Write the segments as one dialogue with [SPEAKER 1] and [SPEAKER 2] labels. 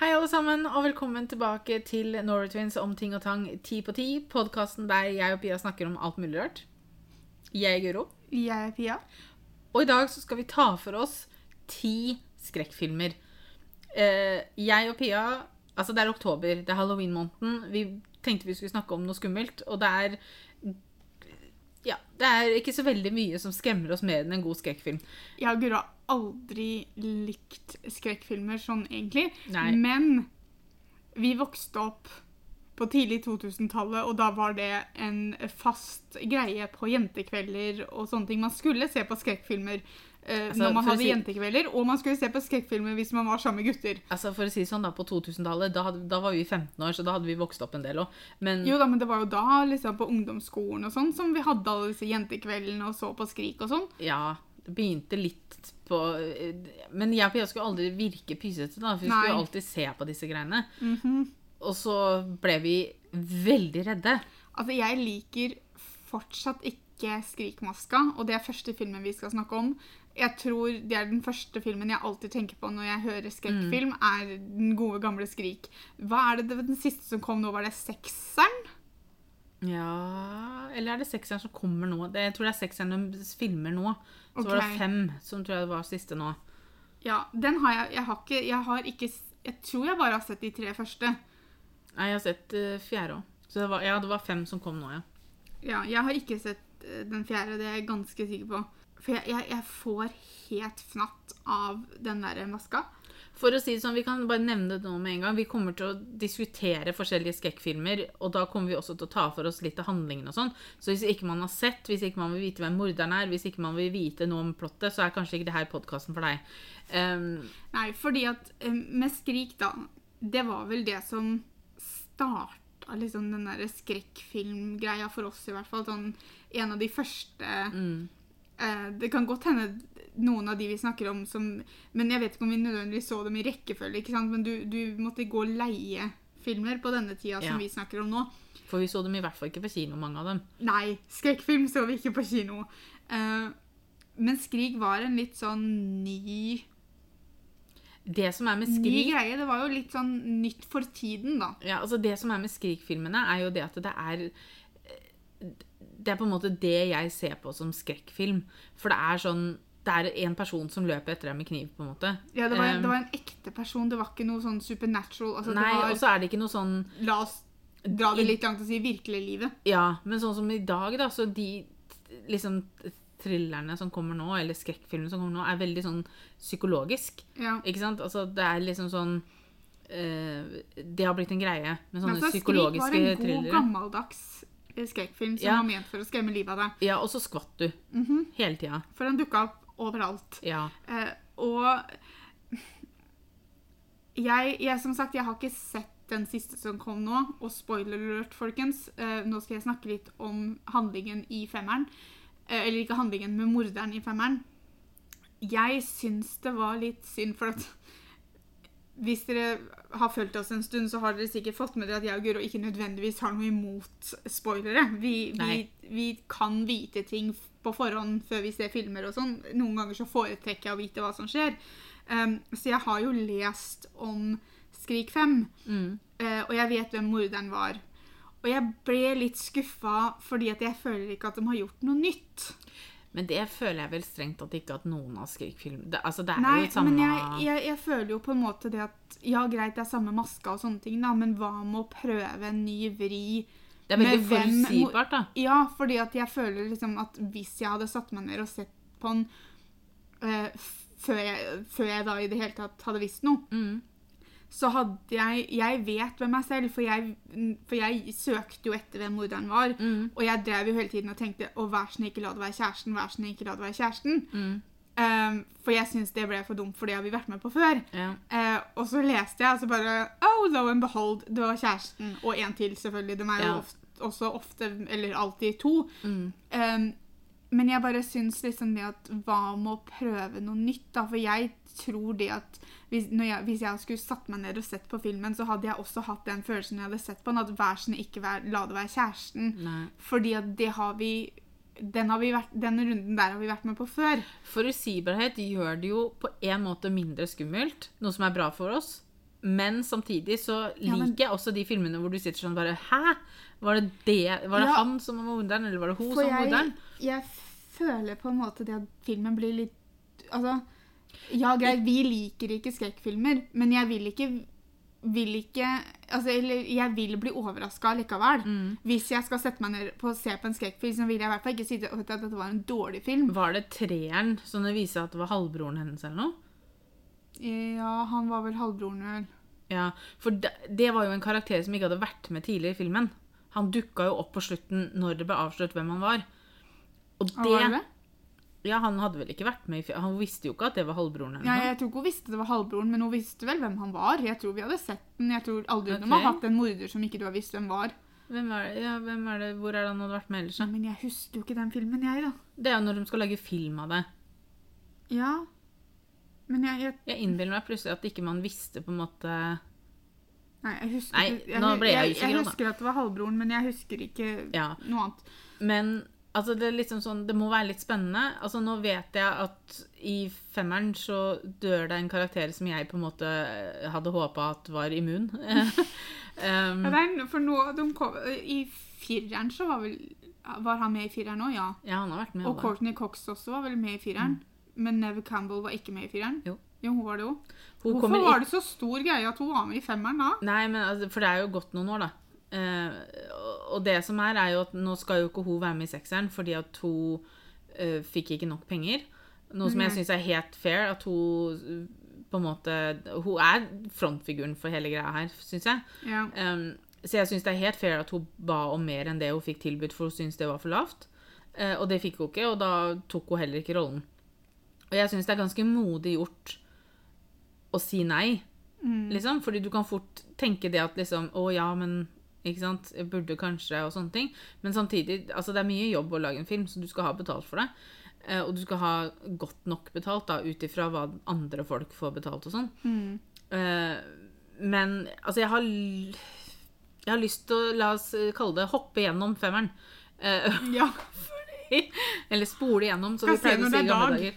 [SPEAKER 1] Hei, alle sammen, og velkommen tilbake til Norway Twins om ting og tang ti på ti. Podkasten der jeg og Pia snakker om alt mulig rart. Jeg er Guro.
[SPEAKER 2] Jeg er Pia.
[SPEAKER 1] Og i dag så skal vi ta for oss ti skrekkfilmer. Eh, jeg og Pia Altså, det er oktober, det er halloween-måneden. Vi tenkte vi skulle snakke om noe skummelt, og det er Ja, det er ikke så veldig mye som skremmer oss mer enn en god skrekkfilm.
[SPEAKER 2] Ja, Guro aldri likt skrekkfilmer sånn, egentlig.
[SPEAKER 1] Nei.
[SPEAKER 2] Men vi vokste opp på tidlig 2000-tallet, og da var det en fast greie på jentekvelder og sånne ting. Man skulle se på skrekkfilmer eh,
[SPEAKER 1] Altså,
[SPEAKER 2] når man hadde
[SPEAKER 1] si-
[SPEAKER 2] jentekvelder, og man skulle se på skrekkfilmer hvis man var sammen med gutter.
[SPEAKER 1] Altså, for å si sånn, da, på 2000-tallet, da, da var vi 15 år, så da hadde vi vokst opp en del òg. Men
[SPEAKER 2] Jo da, men det var jo da, liksom på ungdomsskolen og sånn, som vi hadde alle disse jentekveldene og så på Skrik og sånn.
[SPEAKER 1] Ja, begynte litt på Men jeg og Pia skulle aldri virke pysete, da, for vi
[SPEAKER 2] Nei.
[SPEAKER 1] skulle alltid se på disse greiene.
[SPEAKER 2] Mhm.
[SPEAKER 1] Og så ble vi veldig redde.
[SPEAKER 2] Altså, jeg liker fortsatt ikke Skrikmaska, og det er første filmen vi skal snakke om. Jeg tror det er den første filmen jeg alltid tenker på når jeg hører skrekkfilm, er den gode, gamle Skrik. Hva er det, det den siste som kom nå? Var det sekseren?
[SPEAKER 1] Ja Eller er det sekseren som kommer nå? Det, jeg tror det er sekseren de filmer nå. Så var det fem som tror jeg var siste nå.
[SPEAKER 2] Ja, den har jeg Jeg har ikke Jeg, har ikke, jeg tror jeg bare har sett de tre første.
[SPEAKER 1] Nei, jeg har sett uh, fjerde òg. Så det var, ja, det var fem som kom nå, ja.
[SPEAKER 2] Ja, jeg har ikke sett eh, den fjerde, det er jeg ganske sikker på. For jeg, jeg, jeg får helt fnatt av den der maska.
[SPEAKER 1] For å si det sånn, Vi kan bare nevne det nå med en gang. Vi kommer til å diskutere forskjellige skrekkfilmer. Og da kommer vi også til å ta for oss litt av handlingen og sånn. Så hvis ikke man har sett, hvis ikke man vil vite hvem morderen er, hvis ikke man vil vite noe om plottet, så er kanskje ikke det her podkasten for deg. Um,
[SPEAKER 2] Nei, fordi at eh, med Skrik, da Det var vel det som starta liksom den derre skrekkfilmgreia for oss, i hvert fall. Sånn en av de første
[SPEAKER 1] mm.
[SPEAKER 2] eh, Det kan godt hende noen av de vi snakker om som Men jeg vet ikke om vi nødvendigvis så dem i rekkefølge, ikke sant? Men du, du måtte gå og leie filmer på denne tida
[SPEAKER 1] Ja.
[SPEAKER 2] som vi snakker om nå.
[SPEAKER 1] For vi så dem i hvert fall ikke på kino, mange av dem.
[SPEAKER 2] Nei, skrekkfilm så vi ikke på kino. Uh, men Skrik var en litt sånn ny
[SPEAKER 1] Det som er med skrik...
[SPEAKER 2] Ny greie. Det var jo litt sånn nytt for tiden, da.
[SPEAKER 1] ja, altså Det som er med Skrik-filmene, er jo det at det er Det er på en måte det jeg ser på som skrekkfilm. For det er sånn Det er en person som løper etter deg med kniv, på en måte.
[SPEAKER 2] Ja, det var,
[SPEAKER 1] Um,
[SPEAKER 2] det var en ekte person. Det var ikke noe sånn supernatural. Altså,
[SPEAKER 1] Nei, og så er det ikke noe sånn
[SPEAKER 2] La oss dra det litt langt og si virkelig livet.
[SPEAKER 1] Ja, men sånn som i dag, da, så de liksom thrillerne som kommer nå, eller skrekkfilmene som kommer nå, er veldig sånn psykologisk.
[SPEAKER 2] Ja.
[SPEAKER 1] Ikke sant? Altså, det er liksom sånn eh, Det har blitt en greie med
[SPEAKER 2] Men
[SPEAKER 1] sånne
[SPEAKER 2] altså, Skrik
[SPEAKER 1] psykologiske
[SPEAKER 2] var en god,
[SPEAKER 1] thrillere.
[SPEAKER 2] gammeldags eh, skrekkfilm som
[SPEAKER 1] Ja.
[SPEAKER 2] var ment for å skremme livet av deg.
[SPEAKER 1] Ja, og så skvatt du
[SPEAKER 2] Mhm.
[SPEAKER 1] hele tida.
[SPEAKER 2] For den dukka opp overalt.
[SPEAKER 1] Ja.
[SPEAKER 2] Eh, og jeg, jeg, som sagt, jeg har ikke sett den siste som kom nå. Og spoiler alert, folkens. Eh, nå skal jeg snakke litt om handlingen i femmeren. Eh, eller ikke handlingen, men morderen i femmeren. Jeg syns det var litt synd, for at hvis dere har fulgt oss en stund, så har dere sikkert fått med dere at jeg og Guro ikke nødvendigvis har noe imot spoilere. Vi, vi, vi kan vite ting på forhånd før vi ser filmer og sånn. Noen ganger så foretrekker jeg å vite hva som skjer. Um, så jeg har jo lest om Skrik 5,
[SPEAKER 1] Mm.
[SPEAKER 2] uh, og jeg vet hvem morderen var. Og jeg ble litt skuffa fordi at jeg føler ikke at de har gjort noe nytt.
[SPEAKER 1] Men det føler jeg vel strengt tatt ikke at noen av skrekkfilm det, Altså, det er
[SPEAKER 2] Nei,
[SPEAKER 1] jo et samme
[SPEAKER 2] men jeg, jeg, jeg føler jo på en måte det at Ja, greit, det er samme maska og sånne ting, da, men hva med å prøve en ny vri?
[SPEAKER 1] Det er veldig forutsigbart, da.
[SPEAKER 2] Ja, fordi at jeg føler liksom at hvis jeg hadde satt meg ned og sett på den uh, før, jeg, før jeg da i det hele tatt hadde visst noe,
[SPEAKER 1] Mm.
[SPEAKER 2] så hadde jeg Jeg vet hvem jeg selv, for jeg, for jeg søkte jo etter hvem morderen var.
[SPEAKER 1] Mm.
[SPEAKER 2] Og jeg drev jo hele tiden og tenkte Å, vær så ikke la det være kjæresten. Vær så ikke la det være kjæresten.
[SPEAKER 1] Mm.
[SPEAKER 2] Um, for jeg syns det ble for dumt, for det har vi vært med på før.
[SPEAKER 1] Ja.
[SPEAKER 2] Uh, og så leste jeg, og så bare Oh, lo and behold, det var kjæresten. Og en til, selvfølgelig. De er jo
[SPEAKER 1] Ja.
[SPEAKER 2] ofte, også ofte, eller alltid, to.
[SPEAKER 1] Mm.
[SPEAKER 2] Um, men jeg bare syns liksom det at Hva med å prøve noe nytt, da? For jeg tror det at hvis, jeg, hvis jeg skulle satt meg ned og sett på filmen, så hadde jeg også hatt den følelsen jeg hadde sett på den, at vær så snill, ikke vær, la det være kjæresten.
[SPEAKER 1] Nei.
[SPEAKER 2] Fordi at det har vi den, har vi vært, den runden der har vi vært med på før.
[SPEAKER 1] Forutsigbarhet gjør det jo på en måte mindre skummelt, noe som er bra for oss. Men samtidig så
[SPEAKER 2] Ja, men-
[SPEAKER 1] liker jeg også de filmene hvor du sitter sånn bare Hæ? Var det, det, var det
[SPEAKER 2] Ja.
[SPEAKER 1] han som var morderen, eller var det hun
[SPEAKER 2] For
[SPEAKER 1] som var
[SPEAKER 2] jeg,
[SPEAKER 1] morderen?
[SPEAKER 2] jeg føler på en måte det at filmen blir litt Altså, ja, greit, vi liker ikke skrekkfilmer, men jeg vil ikke vil ikke altså, Eller jeg vil bli overraska likevel.
[SPEAKER 1] Mm.
[SPEAKER 2] Hvis jeg skal sette meg ned på å se på en skrekkfilm, så vil jeg i hvert fall ikke si at dette var en dårlig film.
[SPEAKER 1] Var det treeren som det viser at det var halvbroren hennes eller noe?
[SPEAKER 2] Ja, han var vel halvbroren, vel.
[SPEAKER 1] Ja, for det, det var jo en karakter som ikke hadde vært med tidligere i filmen. Han dukka jo opp på slutten når det ble avslørt hvem han var. Og
[SPEAKER 2] det, var
[SPEAKER 1] det? Ja, Han hadde vel ikke vært med i Han visste jo ikke at det var halvbroren hennes.
[SPEAKER 2] Ja, jeg tror ikke hun visste det var halvbroren, men hun visste vel hvem han var. Jeg tror vi hadde sett den. Jeg tror aldri de har hatt en morder som ikke du har visst hvem var.
[SPEAKER 1] Hvem er det? Ja, hvem er det? Hvor er det han hadde vært med ellers? Ja,
[SPEAKER 2] Men jeg husker jo ikke den filmen, jeg, da.
[SPEAKER 1] Det er jo når de skal lage film av det.
[SPEAKER 2] Ja. Men jeg, jeg
[SPEAKER 1] Jeg innbiller meg plutselig at ikke man visste på en måte
[SPEAKER 2] Nei, jeg husker
[SPEAKER 1] Nei,
[SPEAKER 2] jeg,
[SPEAKER 1] nå ble jeg usikker,
[SPEAKER 2] jeg husker at det var halvbroren, men jeg husker ikke
[SPEAKER 1] Ja.
[SPEAKER 2] noe annet.
[SPEAKER 1] Men altså, det liksom sånn Det må være litt spennende. Altså, nå vet jeg at i femmeren så dør det en karakter som jeg på en måte hadde håpa at var immun. um,
[SPEAKER 2] Ja, er, for nå, de kom, I fireren så var vel Var han med i fireren òg? Ja.
[SPEAKER 1] ja, han har vært med.
[SPEAKER 2] Og. Courtney Cox også var vel med i fireren. Men Neve Campbell var ikke med i fireren.
[SPEAKER 1] Jo.
[SPEAKER 2] Jo, hun var det jo.
[SPEAKER 1] Hun
[SPEAKER 2] Hvorfor var det så stor greie at hun var med i femmeren da?
[SPEAKER 1] Nei, men altså, for det er jo gått noen år, da. Eh, og- det som er, er jo at nå skal jo ikke hun være med i sekseren fordi at hun eh, fikk ikke nok penger. Noe som jeg
[SPEAKER 2] Nei.
[SPEAKER 1] syns er helt fair. At hun eh, på en måte Hun er frontfiguren for hele greia her, syns jeg.
[SPEAKER 2] Ja.
[SPEAKER 1] Um, så jeg syns det er helt fair at hun ba om mer enn det hun fikk tilbudt, for hun syntes det var for lavt. Eh, og det fikk hun ikke, og da tok hun heller ikke rollen. Og jeg syns det er ganske modig gjort å si nei,
[SPEAKER 2] Mm.
[SPEAKER 1] liksom. Fordi du kan fort tenke det at liksom Å ja, men ikke sant, jeg burde kanskje, og sånne ting. Men samtidig, altså det er mye jobb å lage en film, så du skal ha betalt for det. Eh, og du skal ha godt nok betalt, da, ut ifra hva andre folk får betalt og sånn.
[SPEAKER 2] Mm.
[SPEAKER 1] Eh, men altså, jeg har Jeg har lyst til å, la oss kalle det, hoppe gjennom femmeren. Eh,
[SPEAKER 2] ja.
[SPEAKER 1] eller spole gjennom, som vi
[SPEAKER 2] pleier
[SPEAKER 1] pleide å si i gamle
[SPEAKER 2] dag.
[SPEAKER 1] dager.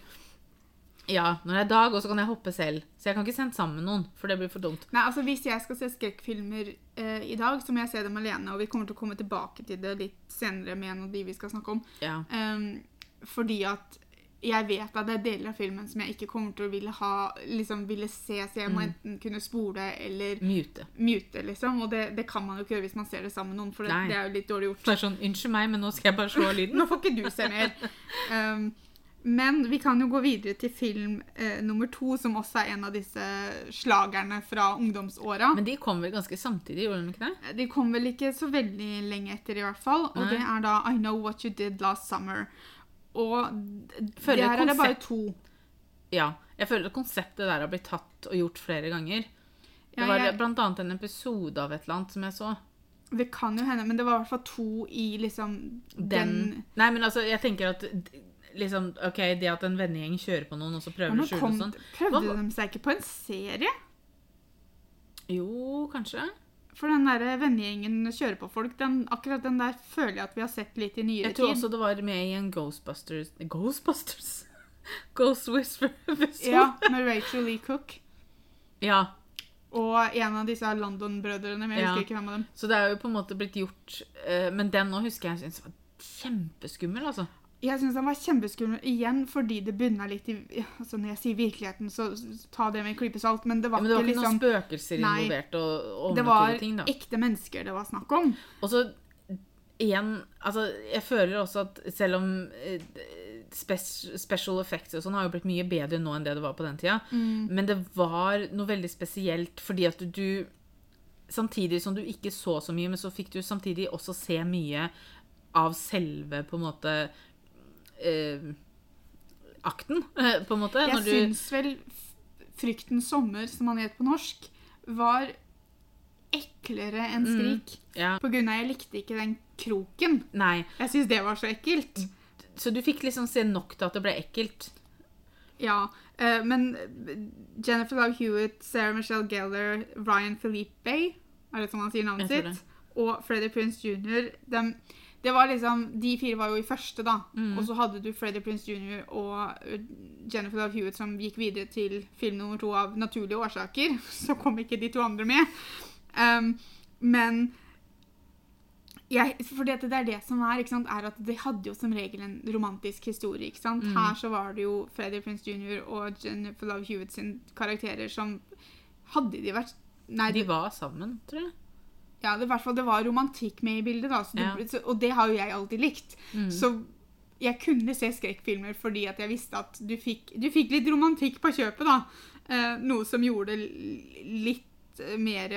[SPEAKER 1] Ja, når det er dag, og så kan jeg hoppe selv. Så jeg kan ikke sende sammen med noen, for det blir for dumt.
[SPEAKER 2] Nei, altså Hvis jeg skal se skrekkfilmer eh, i dag, så må jeg se dem alene. Og vi kommer til å komme tilbake til det litt senere med en av de vi skal snakke om.
[SPEAKER 1] Ja.
[SPEAKER 2] Um, fordi at jeg vet at det er deler av filmen som jeg ikke kommer til å ville ha liksom ville se, så jeg må
[SPEAKER 1] Mm.
[SPEAKER 2] enten kunne spole eller
[SPEAKER 1] Mute.
[SPEAKER 2] mute, liksom. Og det, det kan man jo ikke gjøre hvis man ser det sammen med noen, for det, det er jo litt dårlig gjort.
[SPEAKER 1] Det er sånn, Unnskyld meg, men nå skal jeg bare slå lyden.
[SPEAKER 2] Nå får ikke du se mer. Um, men vi kan jo gå videre til film eh, nummer to, som også er en av disse slagerne fra ungdomsåra.
[SPEAKER 1] Men de kom vel ganske samtidig, gjorde de ikke det?
[SPEAKER 2] De kom vel ikke så veldig lenge etter, i hvert fall. Og
[SPEAKER 1] Nei.
[SPEAKER 2] det er da I Know What You Did Last Summer. Og
[SPEAKER 1] Føler
[SPEAKER 2] der er det bare to.
[SPEAKER 1] Ja. Jeg føler at konseptet der har blitt tatt og gjort flere ganger. Det
[SPEAKER 2] Ja,
[SPEAKER 1] var
[SPEAKER 2] jeg-
[SPEAKER 1] blant annet en episode av et eller annet som jeg så.
[SPEAKER 2] Det kan jo hende, men det var i hvert fall to i liksom
[SPEAKER 1] Den,
[SPEAKER 2] den,
[SPEAKER 1] Nei, men altså, jeg tenker at liksom, ok, det at en vennegjeng kjører på noen, og så prøver å skjule og sånn.
[SPEAKER 2] Prøvde
[SPEAKER 1] Hva-
[SPEAKER 2] de seg ikke på en serie?
[SPEAKER 1] Jo, kanskje.
[SPEAKER 2] For den der vennegjengen kjører på folk, den, akkurat den der føler jeg at vi har sett litt i nyere
[SPEAKER 1] Jeg tror
[SPEAKER 2] tid.
[SPEAKER 1] også det var med i en Ghostbusters Ghostbusters? Ghost Whisperer-episode.
[SPEAKER 2] Ja, med Rachel Lee Cook.
[SPEAKER 1] ja.
[SPEAKER 2] Og en av disse London-brødrene. Men jeg
[SPEAKER 1] Ja.
[SPEAKER 2] husker ikke hvem av dem.
[SPEAKER 1] Så det er jo på en måte blitt gjort eh, Men den nå husker jeg syns var kjempeskummel, altså.
[SPEAKER 2] Jeg syns den var kjempeskummel igjen fordi det bunna litt i altså Når jeg sier virkeligheten, så ta det med en klype salt, men det
[SPEAKER 1] Ja,
[SPEAKER 2] var
[SPEAKER 1] men det var
[SPEAKER 2] ikke
[SPEAKER 1] ikke
[SPEAKER 2] liksom
[SPEAKER 1] noen spøkelser involvert og
[SPEAKER 2] Det var
[SPEAKER 1] ting,
[SPEAKER 2] ekte mennesker det var snakk om.
[SPEAKER 1] Og så igjen Altså, jeg føler også at selv om eh, special effects og sånn har jo blitt mye bedre nå enn det det var på den tida, men det var noe veldig spesielt fordi at du Samtidig som du ikke så så mye, men så fikk du samtidig også se mye av selve på en måte eh, akten, på en måte.
[SPEAKER 2] Jeg
[SPEAKER 1] når du,
[SPEAKER 2] vel frykten 'Fryktens sommer', som han het på norsk, var eklere enn
[SPEAKER 1] Mm. Ja,
[SPEAKER 2] På grunn av jeg likte ikke den kroken.
[SPEAKER 1] Nei.
[SPEAKER 2] Jeg syns det var så ekkelt.
[SPEAKER 1] Så du fikk liksom se nok til at det ble ekkelt.
[SPEAKER 2] Ja, eh, men Jennifer Love Hewitt, Sarah Michelle Gellar, Ryan Felipe Er det sånn han sier navnet sitt? Og Freddie Prince Jr. De, Det var liksom, De fire var jo i første, da.
[SPEAKER 1] Mm.
[SPEAKER 2] Og så hadde du Freddie Prince Jr. og uh, Jennifer Love Hewitt som gikk videre til film nummer to av naturlige årsaker. Så kom ikke de to andre med. Um, men jeg, for det, det er det som er, ikke sant, er at de hadde jo som regel en romantisk historie. ikke sant?
[SPEAKER 1] Mm.
[SPEAKER 2] Her så var det jo Freddie Prince Jr. og Jennifer Love Hewitt sin karakterer som Hadde de vært Nei,
[SPEAKER 1] De
[SPEAKER 2] de,
[SPEAKER 1] var sammen, tror jeg.
[SPEAKER 2] Ja, det, fall, det var romantikk med i bildet, da. Så det,
[SPEAKER 1] Ja.
[SPEAKER 2] så, og det har jo jeg alltid likt.
[SPEAKER 1] Mm.
[SPEAKER 2] Så jeg kunne se skrekkfilmer fordi at jeg visste at du fikk, du fikk litt romantikk på kjøpet, da. Eh, noe som gjorde det litt eh, mer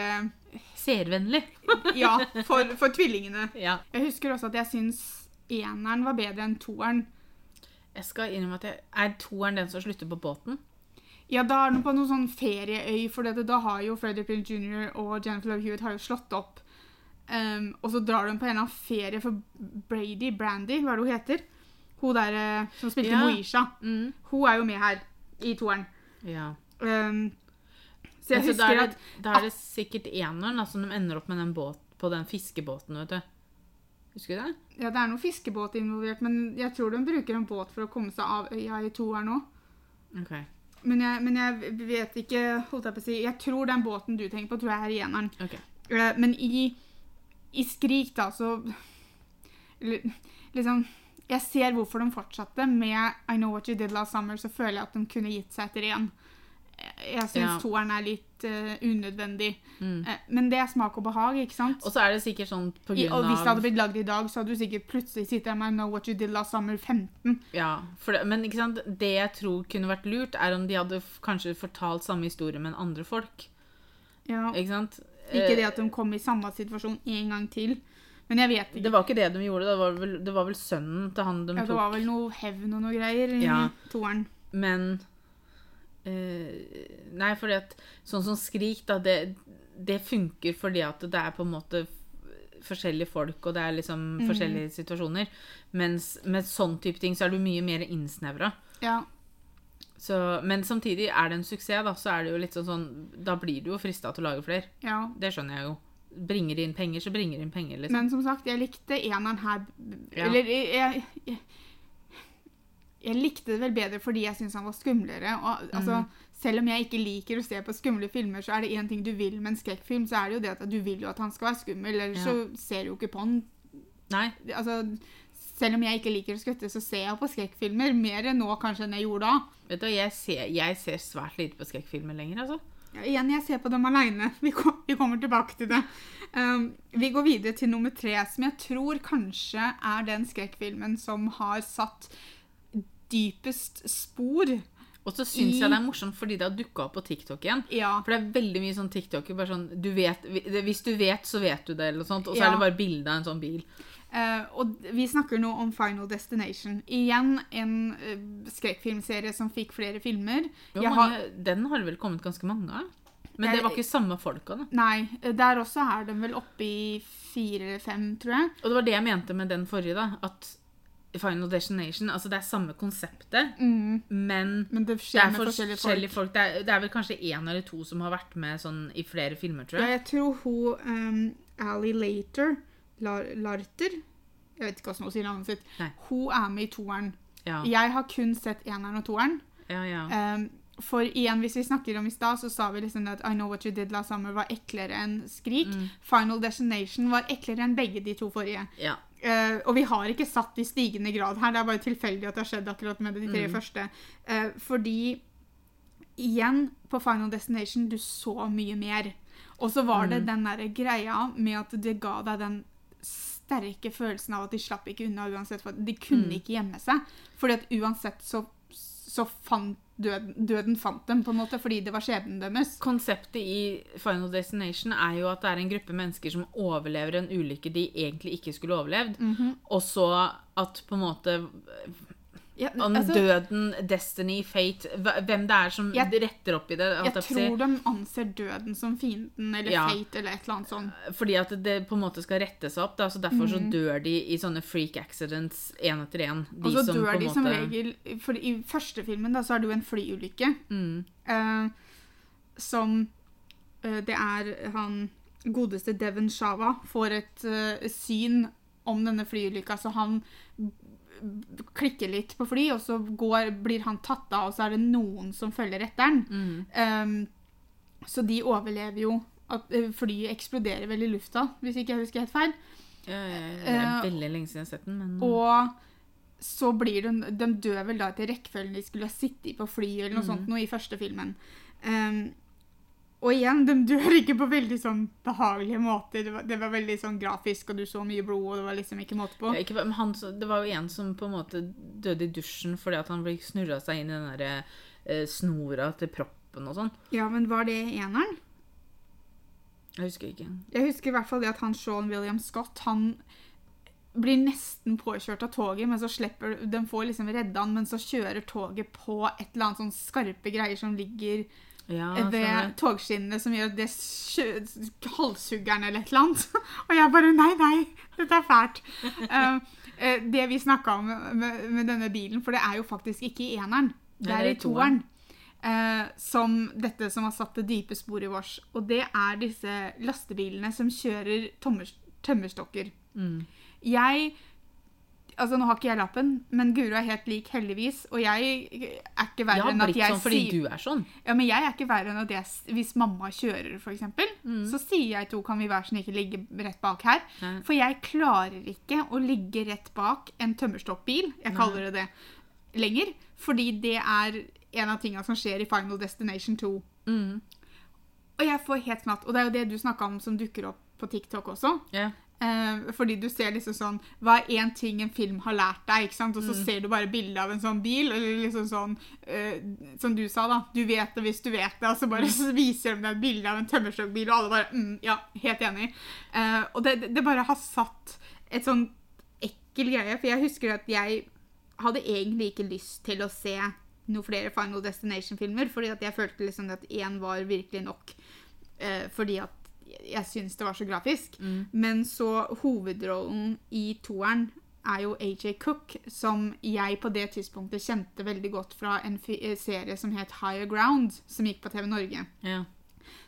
[SPEAKER 1] Seervennlig.
[SPEAKER 2] Ja, for, for tvillingene.
[SPEAKER 1] Ja.
[SPEAKER 2] Jeg husker også at jeg syns eneren var bedre enn toeren.
[SPEAKER 1] Jeg skal innrømme at jeg Er toeren den som slutter på båten?
[SPEAKER 2] Ja, da er den på noen sånn ferieøy, for det, da har jo Freddy Pill Jr. og Jennifer Love Hewitt har jo slått opp. Um, og så drar de på en eller annen ferie for Brady, Brandy, hva er det hun heter? Hun der eh, som spilte
[SPEAKER 1] Ja.
[SPEAKER 2] Moisha.
[SPEAKER 1] Mm.
[SPEAKER 2] Hun er jo med her i toeren.
[SPEAKER 1] Ja.
[SPEAKER 2] Um, så jeg
[SPEAKER 1] Altså,
[SPEAKER 2] husker
[SPEAKER 1] det,
[SPEAKER 2] at
[SPEAKER 1] da er det sikkert eneren da, som de ender opp med den båt, på den fiskebåten, vet du. Husker du det?
[SPEAKER 2] ja, det er noe fiskebåt involvert, men jeg tror de bruker en båt for å komme seg av øya i toeren òg.
[SPEAKER 1] Ok.
[SPEAKER 2] Men jeg, men jeg vet ikke holdt Jeg på å si, jeg tror den båten du tenker på, tror jeg er i eneren.
[SPEAKER 1] ok.
[SPEAKER 2] Eh, Men i, i Skrik, da, så Liksom Jeg ser hvorfor de fortsatte. Med I Know What You Did Last Summer så føler jeg at de kunne gitt seg etter én. Jeg syns
[SPEAKER 1] Ja.
[SPEAKER 2] toeren er litt uh, unødvendig.
[SPEAKER 1] Mm.
[SPEAKER 2] Eh, men det er smak og behag, ikke sant?
[SPEAKER 1] Og så er det sikkert sånn på
[SPEAKER 2] I,
[SPEAKER 1] grunn
[SPEAKER 2] og hvis det hadde blitt lagd i dag, så hadde du sikkert plutselig sittet der med I Know What You Did Last Summer 15.
[SPEAKER 1] Ja, det, men ikke sant? det jeg tror kunne vært lurt, er om de hadde kanskje fortalt samme historie, men andre folk.
[SPEAKER 2] Ja.
[SPEAKER 1] Ikke sant?
[SPEAKER 2] Ikke
[SPEAKER 1] Eh,
[SPEAKER 2] det at de kom i samme situasjon en gang til. Men jeg vet ikke.
[SPEAKER 1] Det var ikke det de gjorde. Det var vel, det var vel sønnen til han de
[SPEAKER 2] Ja, det
[SPEAKER 1] tok.
[SPEAKER 2] var vel noe hevn og noe greier i
[SPEAKER 1] Ja.
[SPEAKER 2] toeren.
[SPEAKER 1] Men eh, Nei, fordi at sånn som Skrik, da, det, det funker fordi at det er på en måte forskjellige folk, og det er liksom
[SPEAKER 2] Mm.
[SPEAKER 1] forskjellige situasjoner. Mens med sånn type ting så er du mye mer innsnevra.
[SPEAKER 2] Ja.
[SPEAKER 1] Så, men samtidig er det en suksess, da, så er det jo litt sånn sånn Da blir du jo frista til å lage flere.
[SPEAKER 2] ja.
[SPEAKER 1] Det skjønner jeg jo. Bringer inn penger, så bringer inn penger, liksom.
[SPEAKER 2] Men som sagt, jeg likte eneren her
[SPEAKER 1] Ja.
[SPEAKER 2] Eller jeg, jeg, jeg likte det vel bedre fordi jeg syntes han var skumlere. Og, altså,
[SPEAKER 1] mm.
[SPEAKER 2] Selv om jeg ikke liker å se på skumle filmer, så er det én ting du vil med en skrekkfilm, så er det jo det at du vil jo at han skal være skummel, ellers
[SPEAKER 1] Ja.
[SPEAKER 2] så ser du jo ikke på han.
[SPEAKER 1] Nei.
[SPEAKER 2] Altså, selv om jeg ikke liker å skutte, så ser jeg på skrekkfilmer mer nå kanskje enn jeg gjorde da.
[SPEAKER 1] Vet du, jeg ser, jeg ser svært lite på skrekkfilmer lenger, altså.
[SPEAKER 2] Ja, igjen, jeg ser på dem aleine. Vi, kom, vi kommer tilbake til det. Um, vi går videre til nummer tre, som jeg tror kanskje er den skrekkfilmen som har satt dypest spor.
[SPEAKER 1] Og så syns jeg det er morsomt fordi det har dukka opp på TikTok igjen.
[SPEAKER 2] Ja.
[SPEAKER 1] For det er veldig mye sånn TikTok bare sånn du vet, Hvis du vet, så vet du det, eller noe sånt. Og så
[SPEAKER 2] Ja.
[SPEAKER 1] er det bare bilde av en sånn bil.
[SPEAKER 2] Uh, og vi snakker nå om Final Destination. Igjen en uh, skrekkfilmserie som fikk flere filmer.
[SPEAKER 1] Jo, mange, Den har det vel kommet ganske mange av. Men det var ikke samme folka, da.
[SPEAKER 2] Nei, eh, der også er de vel oppe i fire eller fem, tror jeg.
[SPEAKER 1] Og det var det jeg mente med den forrige, da. At Final Destination Altså, det er samme konseptet,
[SPEAKER 2] Mm,
[SPEAKER 1] men
[SPEAKER 2] men det
[SPEAKER 1] det er
[SPEAKER 2] forskjellige, forskjellige folk.
[SPEAKER 1] folk. Det er, det er vel kanskje én eller to som har vært med sånn i flere filmer, tror
[SPEAKER 2] Ja,
[SPEAKER 1] jeg.
[SPEAKER 2] jeg tror hun um, Ally Later Lar Larter Jeg vet ikke hva hun sier navnet sitt.
[SPEAKER 1] Nei.
[SPEAKER 2] Hun er med i toeren.
[SPEAKER 1] Ja,
[SPEAKER 2] Jeg har kun sett eneren og toeren.
[SPEAKER 1] ja. ja.
[SPEAKER 2] Um, for igjen, hvis vi snakker om i stad, så sa vi liksom at I Know What You Did Last Summer var eklere enn Skrik.
[SPEAKER 1] Mm.
[SPEAKER 2] Final Destination var eklere enn begge de to forrige.
[SPEAKER 1] ja.
[SPEAKER 2] Eh, og vi har ikke satt i stigende grad her. Det er bare tilfeldig at det har skjedd akkurat med de tre
[SPEAKER 1] Mm.
[SPEAKER 2] første. Uh, fordi igjen, på Final Destination, du så mye mer. Og så var det
[SPEAKER 1] Mm.
[SPEAKER 2] den der greia med at det ga deg den sterke følelsen av at de slapp ikke unna uansett. For de kunne
[SPEAKER 1] Mm.
[SPEAKER 2] ikke gjemme seg. Fordi at uansett så, så fant døden, døden fant dem, på en måte, fordi det var skjebnen deres.
[SPEAKER 1] Konseptet i Final Destination er jo at det er en gruppe mennesker som overlever en ulykke de egentlig ikke skulle overlevd.
[SPEAKER 2] Mhm.
[SPEAKER 1] Og så at på en måte
[SPEAKER 2] Ja,
[SPEAKER 1] Om
[SPEAKER 2] altså,
[SPEAKER 1] døden, destiny, fate Hvem det er som
[SPEAKER 2] Jeg-
[SPEAKER 1] retter opp i det.
[SPEAKER 2] jeg tror de anser døden som fienden, eller
[SPEAKER 1] Ja.
[SPEAKER 2] fate, eller et eller annet sånt.
[SPEAKER 1] Fordi at det på en måte skal rette seg opp. Da, så Derfor så
[SPEAKER 2] Mhm.
[SPEAKER 1] dør de i sånne freak accidents én etter én.
[SPEAKER 2] Og så dør de
[SPEAKER 1] en
[SPEAKER 2] som regel For i første filmen da, så er det jo en flyulykke.
[SPEAKER 1] mm,
[SPEAKER 2] eh, som eh, Det er han godeste Devon Shava får et eh, syn om denne flyulykka, så han klikker litt på fly, og så går, blir han tatt av, og så er det noen som følger etter han.
[SPEAKER 1] Mm.
[SPEAKER 2] Um, så de overlever jo. At eh, flyet eksploderer vel i lufta, hvis ikke jeg husker helt feil.
[SPEAKER 1] Ja, ja, ja, det er
[SPEAKER 2] Eh,
[SPEAKER 1] veldig lenge siden jeg har sett den, men
[SPEAKER 2] Og så blir de De dør vel da etter rekkefølgen de skulle ha sittet i på flyet, eller noe
[SPEAKER 1] Mm.
[SPEAKER 2] sånt, noe i første filmen. Um, og igjen, de dør ikke på veldig sånn behagelige måter. Det var, det var veldig sånn grafisk, og du så mye blod, og det var liksom ikke måte på.
[SPEAKER 1] Ja, ikke, men han, det var jo en som på en måte døde i dusjen fordi at han ble snurra seg inn i den der eh, snora til proppen og sånn.
[SPEAKER 2] Ja, men var det eneren?
[SPEAKER 1] Jeg husker ikke.
[SPEAKER 2] Jeg husker i hvert fall det at han Sean William Scott, han blir nesten påkjørt av toget, men så slipper de får liksom redda han, men så kjører toget på et eller annet sånn skarpe greier som ligger
[SPEAKER 1] Ja,
[SPEAKER 2] ved togskinnene, som gjør det halshuggeren eller et eller annet. Og jeg bare Nei, nei, dette er fælt. Eh, eh, det vi snakka om med, med denne bilen, for det er jo faktisk ikke i eneren, det er i toeren. Uh, som dette som har satt det dype sporet i vårs. Og det er disse lastebilene som kjører tømmerstokker.
[SPEAKER 1] Mm.
[SPEAKER 2] Jeg Altså, Nå har ikke jeg lappen, men Guro er helt lik, heldigvis. Og jeg er ikke verre enn at jeg
[SPEAKER 1] sånn fordi
[SPEAKER 2] sier
[SPEAKER 1] du er sånn.
[SPEAKER 2] ja, men jeg er ikke verre enn at jeg, hvis mamma kjører, eksempel,
[SPEAKER 1] Mm.
[SPEAKER 2] så sier jeg to kan vi hver sin ikke ligge rett bak her.
[SPEAKER 1] Nei.
[SPEAKER 2] For jeg klarer ikke å ligge rett bak en tømmerstoppbil, jeg kaller det det, lenger. Fordi det er en av tingene som skjer i Final Destination 2.
[SPEAKER 1] Mm.
[SPEAKER 2] Og jeg får helt knatt. Og det er jo det du snakka om som dukker opp på TikTok også.
[SPEAKER 1] Ja.
[SPEAKER 2] Eh, fordi du ser liksom sånn Hva er én ting en film har lært deg? ikke sant? Og så
[SPEAKER 1] Mm.
[SPEAKER 2] ser du bare bilde av en sånn bil, eller liksom sånn eh, Som du sa, da. Du vet det hvis du vet det. Og så bare så viser de deg et bilde av en tømmerstokkbil, og alle bare mm, Ja, helt enig. Eh, og det, det- det bare har satt et sånn ekkel greie. For jeg husker at jeg hadde egentlig ikke lyst til å se noen flere Final Destination-filmer, fordi at jeg følte liksom at én var virkelig nok. eh, fordi at jeg syns det var så grafisk.
[SPEAKER 1] Mm.
[SPEAKER 2] Men så hovedrollen i toeren er jo AJ Cook, som jeg på det tidspunktet kjente veldig godt fra en eh, serie som het Higher Ground, som gikk på TV Norge.
[SPEAKER 1] ja.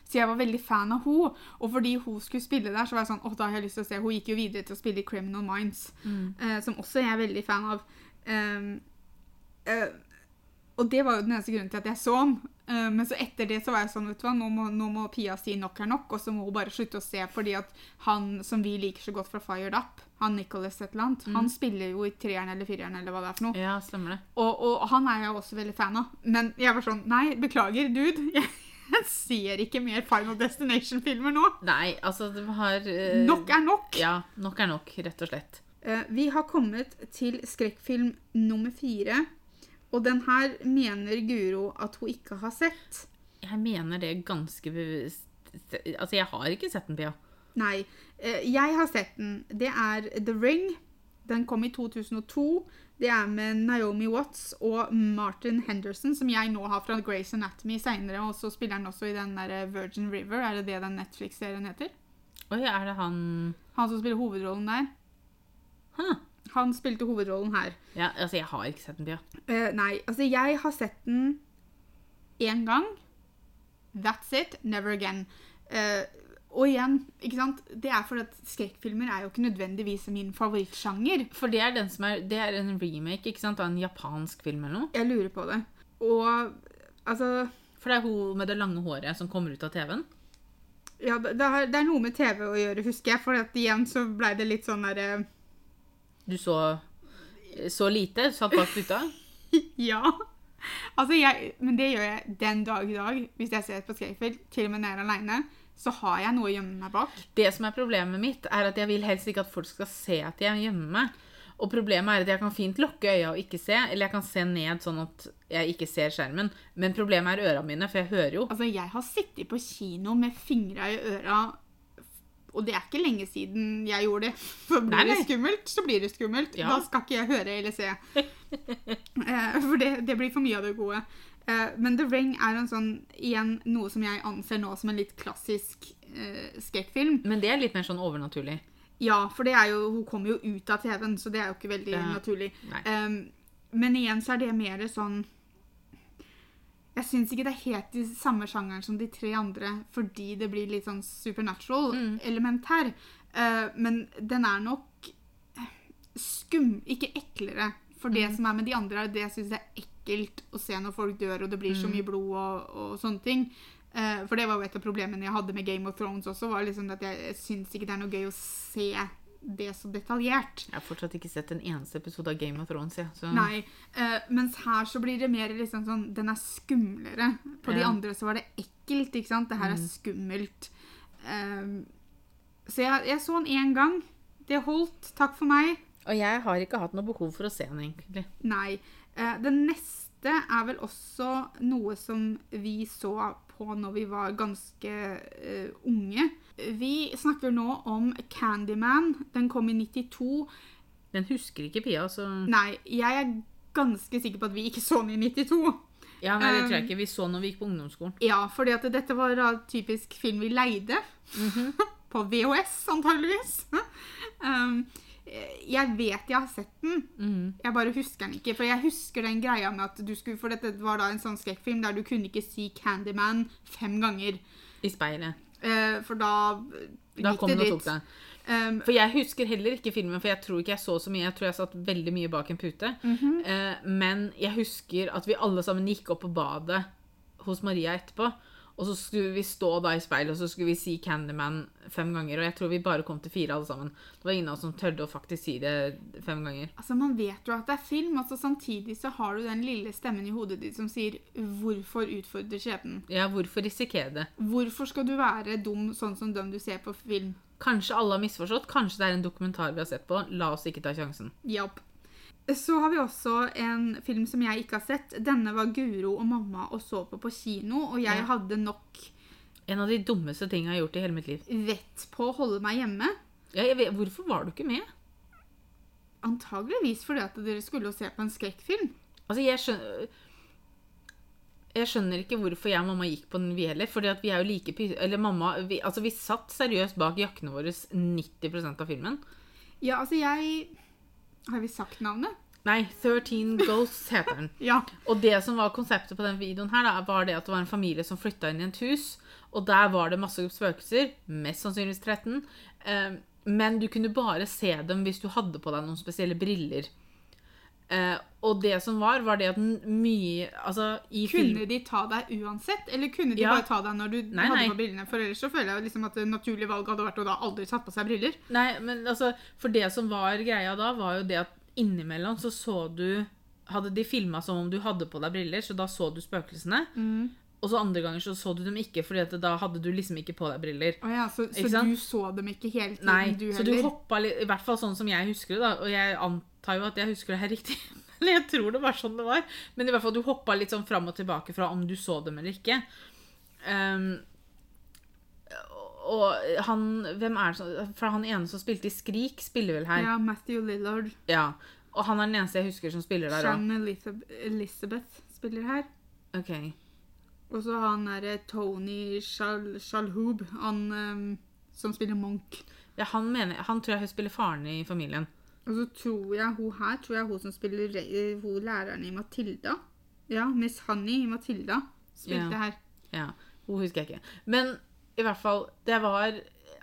[SPEAKER 2] Så jeg var veldig fan av hun, Og fordi hun skulle spille der, så var jeg sånn, Å, da har jeg lyst til å se. Hun gikk jo videre til å spille i Criminal Minds,
[SPEAKER 1] Mm.
[SPEAKER 2] eh, som også jeg er veldig fan av. Um, uh, og det var jo den eneste grunnen til at jeg så den. Eh, men så etter det så var jeg sånn, vet du hva, nå må, nå må Pia si nok er nok, og så må hun bare slutte å se, fordi at han som vi liker så godt fra Fired Up, han Nicholas et eller annet,
[SPEAKER 1] Mm.
[SPEAKER 2] han spiller jo i treeren eller fireren eller hva det er for noe.
[SPEAKER 1] ja, stemmer det.
[SPEAKER 2] Og, og han er jeg også veldig fan av. Men jeg var sånn, nei, beklager, dude. Jeg, ser ikke mer Final Destination-filmer nå.
[SPEAKER 1] Nei, altså, de har uh,
[SPEAKER 2] Nok er nok.
[SPEAKER 1] Ja, nok er nok, rett og slett.
[SPEAKER 2] Uh, Vi har kommet til skrekkfilm nummer fire. Og den her mener Guro at hun ikke har sett.
[SPEAKER 1] Jeg mener det ganske bevisst. Altså, jeg har ikke sett den, Pia.
[SPEAKER 2] Nei, eh, jeg har sett den. Det er The Ring. Den kom i 2002. Det er med Naomi Watts og Martin Henderson, som jeg nå har fra Grace Anatomy seinere. Og så spiller han også i den der Virgin River. Er det det den Netflix-serien heter?
[SPEAKER 1] Oi, er det han
[SPEAKER 2] Han som spiller hovedrollen der.
[SPEAKER 1] Hæ?
[SPEAKER 2] Han spilte hovedrollen her.
[SPEAKER 1] Ja, altså, jeg har ikke sett den, Pia.
[SPEAKER 2] Uh, nei, altså jeg har sett den én gang. That's it. Never again. Uh, og igjen, ikke sant? det er fordi at skrekkfilmer er jo ikke nødvendigvis min favorittsjanger.
[SPEAKER 1] For det er, den som er, det er en remake ikke sant, av en japansk film eller noe.
[SPEAKER 2] Jeg lurer på det. Og altså
[SPEAKER 1] For det er hun med det lange håret som kommer ut av TV-en.
[SPEAKER 2] Ja, det det er, noe med TV å gjøre, husker jeg. For at igjen så blei det litt sånn derre
[SPEAKER 1] Du så så lite, satt bak ruta.
[SPEAKER 2] Ja. Altså, jeg, men det gjør jeg den dag i dag. Hvis jeg ser på skrekkfilm, til og med når jeg er aleine, så har jeg noe å gjemme meg bak.
[SPEAKER 1] Det som er problemet mitt, er at jeg vil helst ikke at folk skal se at jeg gjemmer meg. Og problemet er at jeg kan fint lukke øya og ikke se, eller jeg kan se ned sånn at jeg ikke ser skjermen. Men problemet er øra mine, for jeg hører jo.
[SPEAKER 2] Altså, jeg har sittet på kino med fingra i øra, og det er ikke lenge siden jeg gjorde det. For blir
[SPEAKER 1] Nei, nei.
[SPEAKER 2] det skummelt, så blir det skummelt.
[SPEAKER 1] Ja.
[SPEAKER 2] Da skal ikke jeg høre eller se. Eh, For det, det blir for mye av det gode. Eh, Men The Ring er en sånn, igjen, noe som jeg anser nå som en litt klassisk eh, skrekkfilm.
[SPEAKER 1] Men det er litt mer sånn overnaturlig.
[SPEAKER 2] Ja, for det jo, hun kommer jo ut av TV-en, så det er jo ikke veldig
[SPEAKER 1] Ja.
[SPEAKER 2] naturlig. Um, men igjen så er det mer sånn Jeg syns ikke det er helt i samme sjangeren som de tre andre, fordi det blir litt sånn supernatural
[SPEAKER 1] Mm.
[SPEAKER 2] her. Uh, men den er nok skum... Ikke eklere. For det
[SPEAKER 1] mm.
[SPEAKER 2] som er med de andre, er det jeg syns er ekkelt å se når folk dør og det blir så
[SPEAKER 1] Mhm.
[SPEAKER 2] mye blod og, og sånne ting. Uh, for det var jo et av problemene jeg hadde med Game of Thrones også, var liksom at jeg syns ikke det er noe gøy å se det så detaljert.
[SPEAKER 1] Jeg har fortsatt ikke sett en eneste episode av Game of Thrones. Ja, så.
[SPEAKER 2] Nei. uh, mens her så blir det mer liksom sånn Den er skumlere. På de andre så var det ekkelt, ikke sant? Det her er
[SPEAKER 1] Mm.
[SPEAKER 2] skummelt. Uh, så jeg, jeg så den én gang. Det holdt. Takk for meg.
[SPEAKER 1] Og jeg har ikke hatt noe behov for å se den, egentlig.
[SPEAKER 2] Nei. Uh, det neste er vel også noe som vi så på når vi var ganske eh, unge. Vi snakker nå om Candyman. Den kom i 92.
[SPEAKER 1] Den husker ikke Pia, så
[SPEAKER 2] Nei, jeg er ganske sikker på at vi ikke så den i 92.
[SPEAKER 1] Ja, nei, det tror jeg
[SPEAKER 2] Um,
[SPEAKER 1] ikke. Vi så når vi gikk på ungdomsskolen.
[SPEAKER 2] Ja, fordi at dette var da typisk film vi leide. på VHS, antageligvis. um, jeg vet jeg har sett den,
[SPEAKER 1] mm.
[SPEAKER 2] jeg bare husker den ikke. For jeg husker den greia med at du skulle For dette var da en sånn skrekkfilm der du kunne ikke si Candyman fem ganger.
[SPEAKER 1] I speilet.
[SPEAKER 2] Eh, for da
[SPEAKER 1] Da
[SPEAKER 2] gikk det dit. Um,
[SPEAKER 1] For jeg husker heller ikke filmen, for jeg tror ikke jeg så så mye. Jeg tror jeg satt veldig mye bak en pute.
[SPEAKER 2] mhm.
[SPEAKER 1] Eh, men jeg husker at vi alle sammen gikk opp på badet hos Maria etterpå. Og så skulle vi stå da i speilet og så skulle vi si Candyman fem ganger. Og jeg tror vi bare kom til fire alle sammen. Det var ingen av oss som tørde å faktisk si det fem ganger.
[SPEAKER 2] Altså, Man vet jo at det er film, og så samtidig så har du den lille stemmen i hodet ditt som sier 'Hvorfor utfordre skjebnen'?
[SPEAKER 1] Ja, hvorfor risikere det?
[SPEAKER 2] Hvorfor skal du være dum sånn som dem du ser på film?
[SPEAKER 1] Kanskje alle har misforstått. Kanskje det er en dokumentar vi har sett på. La oss ikke ta sjansen.
[SPEAKER 2] Japp. Så har vi også en film som jeg ikke har sett. Denne var Guro og mamma og så på på kino, og jeg
[SPEAKER 1] Ja.
[SPEAKER 2] hadde nok
[SPEAKER 1] En av de dummeste tingene jeg har gjort i hele mitt liv.
[SPEAKER 2] vett på å holde meg hjemme.
[SPEAKER 1] Ja, vet, hvorfor var du ikke med?
[SPEAKER 2] Antageligvis fordi at dere skulle se på en skrekkfilm.
[SPEAKER 1] Altså, jeg skjønner Jeg skjønner ikke hvorfor jeg og mamma gikk på den, vi heller. Fordi at vi er jo like. Eller mamma vi, Altså, vi satt seriøst bak jakkene våre 90% av filmen.
[SPEAKER 2] Ja, altså jeg Har vi sagt navnet?
[SPEAKER 1] Nei, 13 Ghosts heter den.
[SPEAKER 2] Ja.
[SPEAKER 1] Og det som var konseptet på den videoen her, da, var det at det var en familie som flytta inn i et hus. Og der var det masse spøkelser. Mest sannsynligvis 13. Eh, men du kunne bare se dem hvis du hadde på deg noen spesielle briller. Eh, og det som var, var det at mye Altså.
[SPEAKER 2] Kunne de ta deg uansett, eller kunne de
[SPEAKER 1] Ja.
[SPEAKER 2] bare ta deg når du
[SPEAKER 1] Nei,
[SPEAKER 2] hadde
[SPEAKER 1] nei.
[SPEAKER 2] på brillene? For ellers så føler jeg liksom at det naturlige valget hadde vært å da aldri satt på seg briller.
[SPEAKER 1] Nei, men altså, for det som var greia da, var jo det at innimellom så så du Hadde de filma som om du hadde på deg briller, så da så du spøkelsene. Og så andre ganger så så du dem ikke, fordi at da hadde du liksom ikke på deg briller.
[SPEAKER 2] Å ja, så, så du så dem ikke hele tiden,
[SPEAKER 1] Nei,
[SPEAKER 2] du
[SPEAKER 1] så du
[SPEAKER 2] heller?
[SPEAKER 1] hoppa litt I hvert fall sånn som jeg husker det, da. Og jeg antar jo at jeg husker det her riktig. Eller jeg tror det var sånn det var. Men i hvert fall du hoppa litt sånn fram og tilbake fra om du så dem eller ikke. Um, og han Hvem er det som For han ene som spilte i Skrik, spiller vel her.
[SPEAKER 2] Ja, Matthew Lillard.
[SPEAKER 1] Ja. Og han er den eneste jeg husker som spiller der òg.
[SPEAKER 2] Shan Elizabeth, spiller her.
[SPEAKER 1] Ok.
[SPEAKER 2] Og så han derre Tony Shal Shalhoub, han um, som spiller Monk.
[SPEAKER 1] Ja, han, mener, han tror jeg hun spiller faren i familien.
[SPEAKER 2] Og så tror jeg hun her tror jeg hun som spiller hun læreren i Matilda. Ja, Miss Honey i Matilda spilte
[SPEAKER 1] Ja.
[SPEAKER 2] her.
[SPEAKER 1] Ja, Hun husker jeg ikke. Men i hvert fall, det var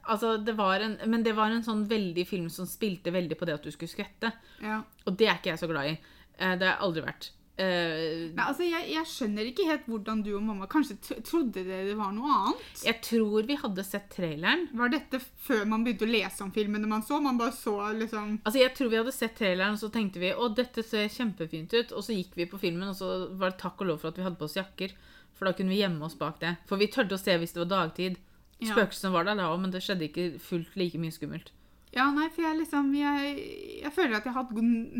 [SPEAKER 1] Altså, det var en, men det var en sånn veldig film som spilte veldig på det at du skulle skvette.
[SPEAKER 2] Ja.
[SPEAKER 1] Og det er ikke jeg så glad i. Eh, Det har jeg aldri vært. Eh,
[SPEAKER 2] Nei, altså, jeg, jeg skjønner ikke helt hvordan du og mamma Kanskje trodde dere det var noe annet?
[SPEAKER 1] Jeg tror vi hadde sett traileren.
[SPEAKER 2] Var dette før man begynte å lese om filmene man så? Man bare så liksom
[SPEAKER 1] Altså, Jeg tror vi hadde sett traileren, og så tenkte vi å, dette ser kjempefint ut. Og så gikk vi på filmen, og så var det takk og lov for at vi hadde på oss jakker. For da kunne vi gjemme oss bak det. For vi turte å se hvis det var dagtid. Spøkelsene var der da òg, men det skjedde ikke fullt like mye skummelt.
[SPEAKER 2] Ja, nei, for jeg liksom Jeg, jeg føler at jeg har hatt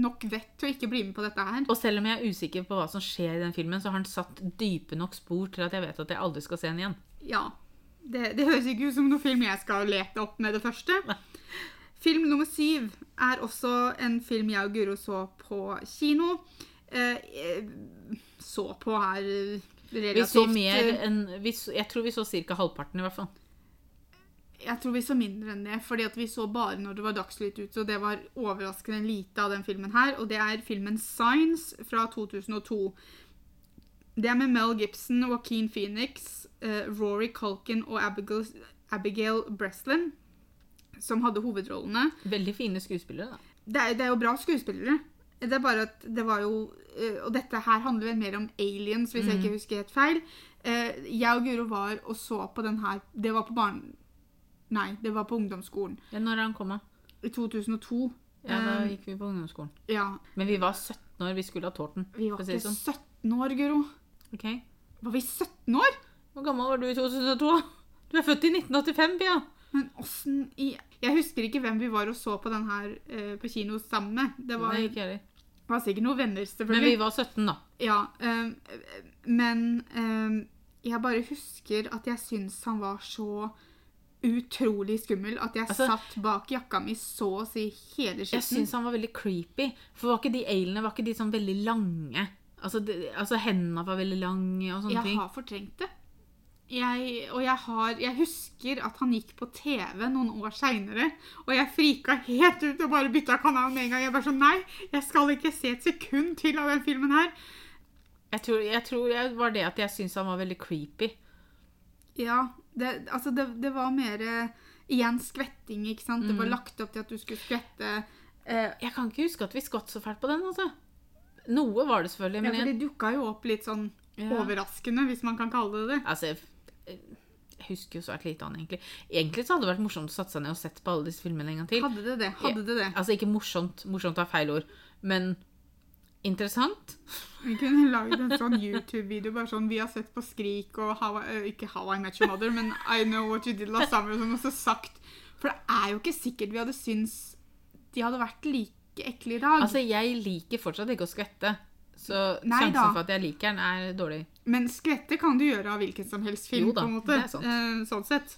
[SPEAKER 2] nok vett til å ikke bli med på dette her.
[SPEAKER 1] Og selv om jeg er usikker på hva som skjer i den filmen, så har den satt dype nok spor til at jeg vet at jeg aldri skal se den igjen.
[SPEAKER 2] Ja. Det, det høres ikke ut som noen film jeg skal lete opp med det første. Film nummer syv er også en film jeg og Guro så på kino. Eh, eh, så på her relativt
[SPEAKER 1] Vi så mer
[SPEAKER 2] eh,
[SPEAKER 1] enn Jeg tror vi så ca. halvparten, i hvert fall.
[SPEAKER 2] Jeg tror vi så mindre enn det, fordi at vi så bare når det var dagslytt ute, og det var overraskende lite av den filmen her, og det er filmen Signs fra 2002. Det er med Mel Gibson, Joaquin Phoenix, uh, Rory Culkin og Abigail, Abigail Breslin som hadde hovedrollene.
[SPEAKER 1] Veldig fine skuespillere, da.
[SPEAKER 2] det, er, det er jo bra skuespillere. Det er bare at det var jo eh, Og dette her handler vel mer om aliens, hvis jeg ikke husker helt feil. Eh, jeg og Guro var og så på den her Det var på barn... Nei, det var på ungdomsskolen.
[SPEAKER 1] Ja, når han kommet?
[SPEAKER 2] I 2002.
[SPEAKER 1] Ja, da
[SPEAKER 2] Eh,
[SPEAKER 1] gikk vi på ungdomsskolen.
[SPEAKER 2] ja.
[SPEAKER 1] Men vi var 17 år, vi skulle ha tårten.
[SPEAKER 2] Vi var ikke
[SPEAKER 1] sånn.
[SPEAKER 2] 17 år, Guro.
[SPEAKER 1] Ok.
[SPEAKER 2] Var vi 17 år?
[SPEAKER 1] Hvor gammel var du i 2002? Du er født i 1985, Pia.
[SPEAKER 2] Men åssen i Jeg husker ikke hvem vi var og så på den her eh, på kino sammen med. Det var,
[SPEAKER 1] Nei, ikke heller.
[SPEAKER 2] var sikkert noen venner, selvfølgelig.
[SPEAKER 1] Men vi var 17, da.
[SPEAKER 2] Ja, ehm, men ehm, jeg bare husker at jeg syns han var så utrolig skummel at jeg
[SPEAKER 1] Altså-
[SPEAKER 2] satt bak jakka mi så å si hele
[SPEAKER 1] Jeg
[SPEAKER 2] skitten.
[SPEAKER 1] syns han var veldig creepy. For var ikke de ailene var ikke de sånn veldig lange? Altså, de, altså hendene var veldig lange og sånne
[SPEAKER 2] Jeg
[SPEAKER 1] ting.
[SPEAKER 2] har fortrengt det. Jeg, og jeg, har, jeg husker at han gikk på TV noen år seinere, og jeg frika helt ut og bare bytta kanal med en gang. Jeg bare sånn Nei, jeg skal ikke se et sekund til av den filmen her.
[SPEAKER 1] Jeg tror, jeg tror jeg var det at jeg syntes han var veldig creepy.
[SPEAKER 2] Ja, det, altså det, det var mer eh, Igjen skvetting, ikke sant. Det var lagt opp til at du skulle skvette. Eh,
[SPEAKER 1] Jeg kan ikke huske at vi skvatt så fælt på den, altså. Noe var det selvfølgelig,
[SPEAKER 2] ja, for det dukka jo opp litt sånn
[SPEAKER 1] Ja.
[SPEAKER 2] overraskende, hvis man kan kalle det det.
[SPEAKER 1] altså, jeg, jeg husker jo svært lite av den, egentlig. Egentlig så hadde det vært morsomt å satt seg ned og sett på alle disse filmene en gang til.
[SPEAKER 2] Hadde det det? Hadde det det?
[SPEAKER 1] Altså ikke morsomt, morsomt er feil ord, men interessant.
[SPEAKER 2] Vi kunne lagd en sånn YouTube-video bare sånn Vi har sett på Skrik og How I, eh, Ikke How I Met Your Mother, men I Know What You Did Last Summer og og så sagt For det er jo ikke sikkert vi hadde syntes de hadde vært like ekle i dag.
[SPEAKER 1] Altså, jeg liker fortsatt ikke å skvette, så
[SPEAKER 2] Nei
[SPEAKER 1] sjansen
[SPEAKER 2] da.
[SPEAKER 1] for at jeg liker den, er dårlig.
[SPEAKER 2] Men skvette kan du gjøre av hvilken som helst film,
[SPEAKER 1] Jo da,
[SPEAKER 2] på en måte.
[SPEAKER 1] det er sant.
[SPEAKER 2] Eh, sånn sett.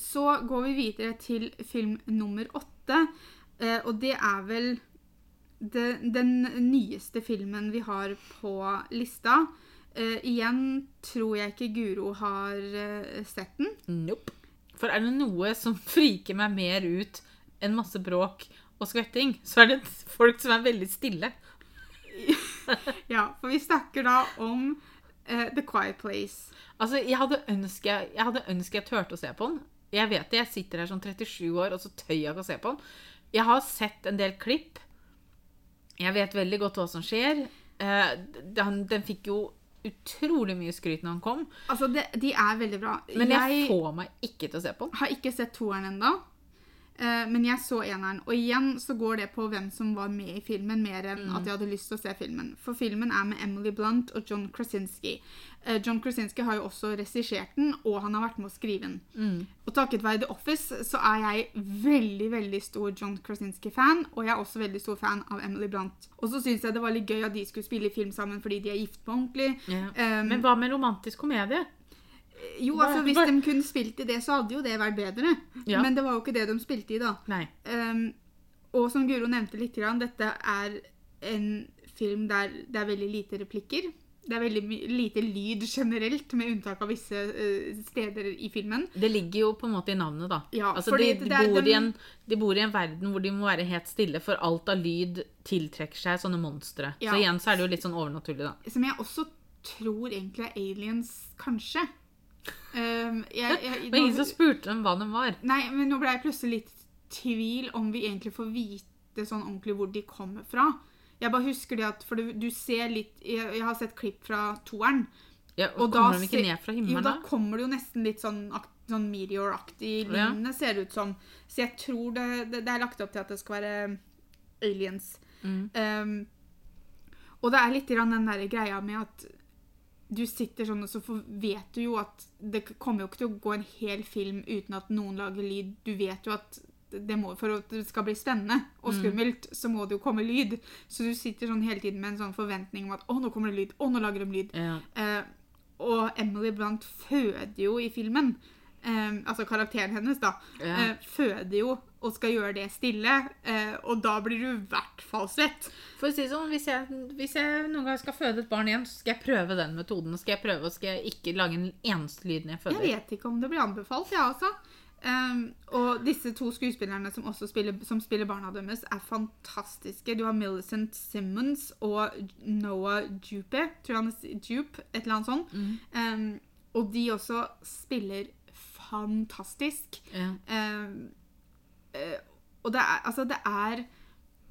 [SPEAKER 2] Så går vi videre til film nummer åtte, eh, og det er vel det, den nyeste filmen vi har på lista. Uh, igjen tror jeg ikke Guro har uh, sett den.
[SPEAKER 1] Nope. For er det noe som friker meg mer ut enn masse bråk og skvetting, så er det folk som er veldig stille.
[SPEAKER 2] Ja, for vi snakker da om uh, The Quiet Place.
[SPEAKER 1] Altså, jeg hadde ønsket jeg, hadde ønsket jeg turte å se på den. Jeg vet det, jeg sitter her som 37 år, og så tør jeg ikke å se på den. Jeg har sett en del klipp. Jeg vet veldig godt hva som skjer. Eh, den, den fikk jo utrolig mye skryt når den kom,
[SPEAKER 2] Altså, det, de er veldig bra.
[SPEAKER 1] men jeg får meg ikke til å se på den.
[SPEAKER 2] har ikke sett toeren ennå. Eh, men jeg så eneren. Og igjen så går det på hvem som var med i filmen, mer enn
[SPEAKER 1] Mm.
[SPEAKER 2] at jeg hadde lyst til å se filmen. For filmen er med Emily Blunt og John Krasinski. Eh, John Krasinski har jo også regissert den, og han har vært med å skrive den.
[SPEAKER 1] Mm.
[SPEAKER 2] Og takket være The Office så er jeg veldig veldig stor John Krasinski-fan, og jeg er også veldig stor fan av Emily Blunt. Og så syns jeg det var litt gøy at de skulle spille film sammen fordi de er gift på ordentlig.
[SPEAKER 1] Yeah.
[SPEAKER 2] Um,
[SPEAKER 1] Men hva med romantisk komedie?
[SPEAKER 2] Jo, altså Hvis de kunne spilt i det, så hadde jo det vært bedre.
[SPEAKER 1] Ja.
[SPEAKER 2] Men det var jo ikke det de spilte i, da.
[SPEAKER 1] Nei.
[SPEAKER 2] Um, og som Guro nevnte litt, grann, dette er en film der det er veldig lite replikker. Det er veldig lite lyd generelt, med unntak av visse uh, steder i filmen.
[SPEAKER 1] Det ligger jo på en måte i navnet, da.
[SPEAKER 2] Ja,
[SPEAKER 1] altså, de, de, bor
[SPEAKER 2] de-
[SPEAKER 1] en, de bor i en verden hvor de må være helt stille, for alt av lyd tiltrekker seg sånne monstre.
[SPEAKER 2] Ja.
[SPEAKER 1] Så igjen så er det jo litt sånn overnaturlig, da.
[SPEAKER 2] Som jeg også tror egentlig er aliens, kanskje. Um, jeg, jeg,
[SPEAKER 1] Det var ingen som spurte dem hva de var.
[SPEAKER 2] Nei, men nå ble jeg plutselig litt tvil om vi egentlig får vite sånn ordentlig hvor de kommer fra. Jeg bare husker det at For du, du ser litt jeg, jeg har sett klipp fra toeren.
[SPEAKER 1] Ja,
[SPEAKER 2] Og
[SPEAKER 1] og
[SPEAKER 2] da
[SPEAKER 1] kommer de ikke ned fra himmelen
[SPEAKER 2] da
[SPEAKER 1] da?
[SPEAKER 2] kommer det jo nesten litt sånn, sånn meteor-aktig
[SPEAKER 1] Ja.
[SPEAKER 2] ser det ut som. Så jeg tror det, det, det er lagt opp til at det skal være aliens.
[SPEAKER 1] Mm.
[SPEAKER 2] Um, og det er litt den der greia med at du sitter sånn, og så vet du jo at det kommer jo ikke til å gå en hel film uten at noen lager lyd. Du vet jo at det må, for at det skal bli spennende og skummelt, så må det jo komme lyd. Så du sitter sånn hele tiden med en sånn forventning om at å, nå kommer det lyd, å, nå lager de lyd.
[SPEAKER 1] Ja.
[SPEAKER 2] Eh, og Emily Blunt føder jo i filmen. Eh, altså karakteren hennes, da.
[SPEAKER 1] Ja.
[SPEAKER 2] Eh, føder jo og skal gjøre det stille. Eh, og da blir du i hvert fall svett.
[SPEAKER 1] For å si sånn, hvis jeg, hvis jeg noen gang skal føde et barn igjen, så skal jeg prøve den metoden. Skal jeg prøve, og skal jeg ikke lage en eneste lyd når jeg føder.
[SPEAKER 2] Jeg vet ikke om det blir anbefalt, jeg også. Um, og disse to skuespillerne som spiller, som spiller barna deres, er fantastiske. Du har Millicent Simmons og Noah Jupe, tror jeg han er Jupe, et eller annet sånt.
[SPEAKER 1] Mm.
[SPEAKER 2] Um, og de også spiller fantastisk.
[SPEAKER 1] Ja.
[SPEAKER 2] Um, Og det er, altså, det er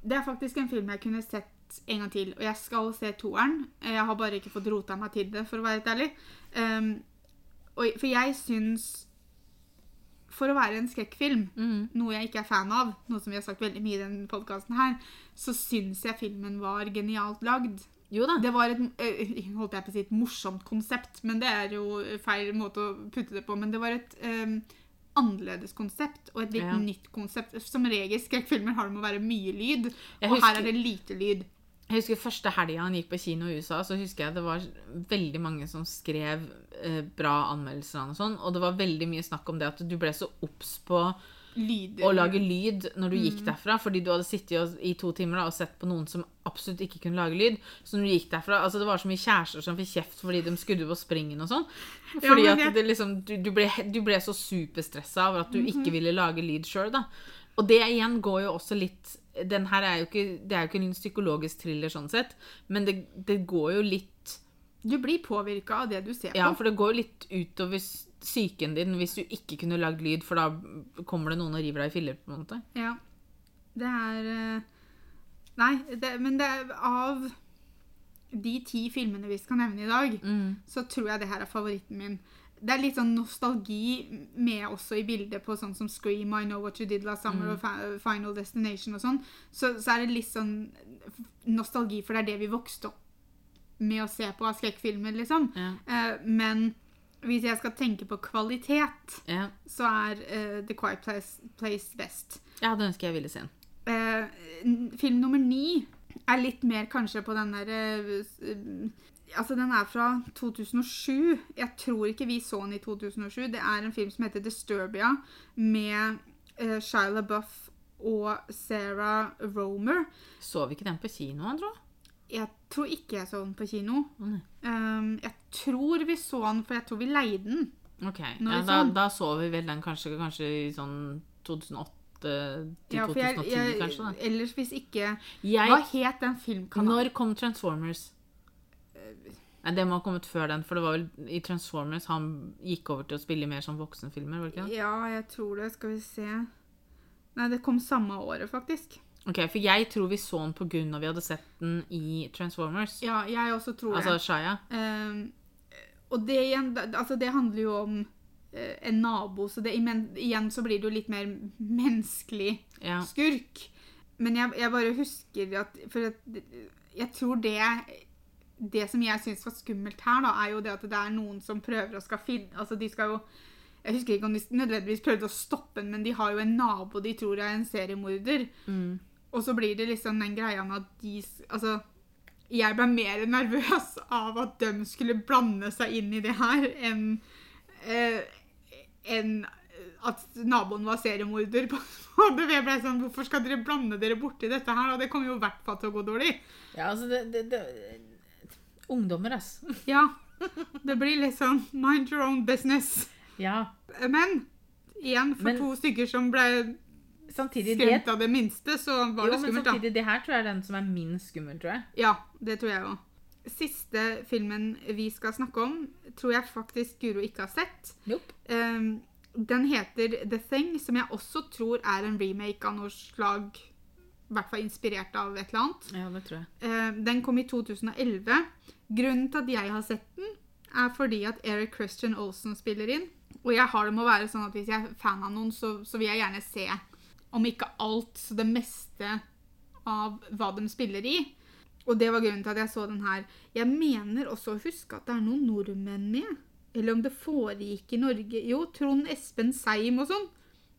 [SPEAKER 2] Det er faktisk en film jeg kunne sett en gang til. Og jeg skal se toeren. Jeg har bare ikke fått rota meg til det, for å være helt ærlig. Um, og, for jeg syns For å være en skrekkfilm,
[SPEAKER 1] Mm.
[SPEAKER 2] noe jeg ikke er fan av, noe som vi har sagt veldig mye i denne podkasten her, så syns jeg filmen var genialt lagd.
[SPEAKER 1] Jo da.
[SPEAKER 2] Det var et, øh, holdt jeg på å si, et morsomt konsept, men det er jo feil måte å putte det på. Men det var et øhm, annerledes konsept og et litt
[SPEAKER 1] Ja.
[SPEAKER 2] nytt konsept. Som regel skrekkfilmer har det med å være mye lyd, og her er det lite lyd.
[SPEAKER 1] Jeg husker første helga han gikk på kino i USA, så husker jeg det var veldig mange som skrev eh, bra anmeldelser og sånn, og det var veldig mye snakk om det at du ble så obs på
[SPEAKER 2] Lyder.
[SPEAKER 1] å lage lyd når du
[SPEAKER 2] Mm.
[SPEAKER 1] gikk derfra, fordi du hadde sittet i to timer da, og sett på noen som absolutt ikke kunne lage lyd. Så når du gikk derfra, altså Det var så mye kjærester som fikk kjeft fordi de skudde på springen og sånn.
[SPEAKER 2] Ja,
[SPEAKER 1] Fordi
[SPEAKER 2] men
[SPEAKER 1] at det liksom, du, du, ble, du ble så superstressa over at du
[SPEAKER 2] Mhm.
[SPEAKER 1] ikke ville lage lyd sjøl, da. Og det igjen går jo også litt den her er jo ikke, Det er jo ikke en psykologisk thriller sånn sett, men det, det går jo litt
[SPEAKER 2] Du blir påvirka av det du ser
[SPEAKER 1] Ja,
[SPEAKER 2] på.
[SPEAKER 1] for det går jo litt utover psyken din hvis du ikke kunne lagd lyd, for da kommer det noen og river deg i filler. på en måte.
[SPEAKER 2] Ja. Det er øh, Nei, det, men det er av de ti filmene vi skal nevne i dag, så tror jeg det her er favoritten min. Det er litt sånn nostalgi med også i bildet på sånn som Scream, I Know What You Did Last Summer og Final Destination og sånn. Så, så er det litt sånn nostalgi, for det er det vi vokste opp med å se på av skrekkfilmer, liksom.
[SPEAKER 1] Ja.
[SPEAKER 2] Uh, men hvis jeg skal tenke på kvalitet,
[SPEAKER 1] Ja.
[SPEAKER 2] så er uh, The Quiet Place, Place best.
[SPEAKER 1] ja, det ønsker jeg ville se den.
[SPEAKER 2] Eh, film nummer ni er litt mer kanskje på den der uh, Altså, den er fra 2007. Jeg tror ikke vi så den i 2007. Det er en film som heter Disturbia, med uh, Shia LaBeouf og Sarah Romer.
[SPEAKER 1] Så vi ikke den på kino, tror
[SPEAKER 2] Jeg tror ikke jeg så den på kino.
[SPEAKER 1] Å.
[SPEAKER 2] Um, jeg tror vi så den, for jeg tror vi leide den.
[SPEAKER 1] Ok, ja, da, da så vi vel den kanskje, kanskje i sånn 2008 til
[SPEAKER 2] Ja, for jeg,
[SPEAKER 1] 2010,
[SPEAKER 2] jeg,
[SPEAKER 1] kanskje. da.
[SPEAKER 2] ellers hvis ikke
[SPEAKER 1] Jeg,
[SPEAKER 2] Hva het den filmkanalen?
[SPEAKER 1] når kom Transformers? Nei, Det må ha kommet før den, for det var vel i Transformers han gikk over til å spille mer som voksenfilmer. var det ikke?
[SPEAKER 2] Ja, jeg tror det. Skal vi se. Nei, det kom samme året, faktisk.
[SPEAKER 1] Ok, For jeg tror vi så den av vi hadde sett den i Transformers.
[SPEAKER 2] Ja, jeg også tror
[SPEAKER 1] Altså
[SPEAKER 2] det.
[SPEAKER 1] Shia.
[SPEAKER 2] Um, og det igjen, altså det handler jo om uh, en nabo, så det, men, igjen så blir det jo litt mer menneskelig
[SPEAKER 1] Ja.
[SPEAKER 2] skurk. Men jeg, jeg bare husker at For at, jeg tror det Det som jeg syns var skummelt her, da, er jo det at det er noen som prøver å skal finne Altså, de skal jo Jeg husker ikke om de nødvendigvis prøvde å stoppe den, men de har jo en nabo de tror er en seriemorder.
[SPEAKER 1] Mm.
[SPEAKER 2] Og så blir det liksom den greia med at de Altså, jeg ble mer nervøs av at de skulle blande seg inn i det her, enn eh, en at naboen var seriemorder. Jeg ble sånn, Hvorfor skal dere blande dere borti dette her? Og det kommer jo i hvert fall til å gå dårlig.
[SPEAKER 1] Ja, altså det, det, det Ungdommer, altså.
[SPEAKER 2] Ja. Det blir litt sånn mind your own business.
[SPEAKER 1] Ja.
[SPEAKER 2] Men igjen, for
[SPEAKER 1] Men-
[SPEAKER 2] to stykker som ble
[SPEAKER 1] Samtidig det,
[SPEAKER 2] av det minste, så var
[SPEAKER 1] jo,
[SPEAKER 2] det skummelt, da.
[SPEAKER 1] Men samtidig, det her tror jeg er den som er minst skummel, tror jeg.
[SPEAKER 2] Ja, det tror jeg òg. Siste filmen vi skal snakke om, tror jeg faktisk Guro ikke har sett.
[SPEAKER 1] Nope.
[SPEAKER 2] Um, den heter The Thing, som jeg også tror er en remake av noe slag I hvert fall inspirert av et eller annet.
[SPEAKER 1] Ja, det tror jeg.
[SPEAKER 2] Eh, den kom i 2011. Grunnen til at jeg har sett den, er fordi at Eric Christian Olsen spiller inn. Og jeg har det med å være sånn at hvis jeg er fan av noen, så, så vil jeg gjerne se, om ikke alt, så det meste av hva de spiller i. Og det var grunnen til at jeg så den her. Jeg mener også å huske at det er noen nordmenn med. Eller om det foregikk i Norge. Jo, Trond Espen Seim og sånn.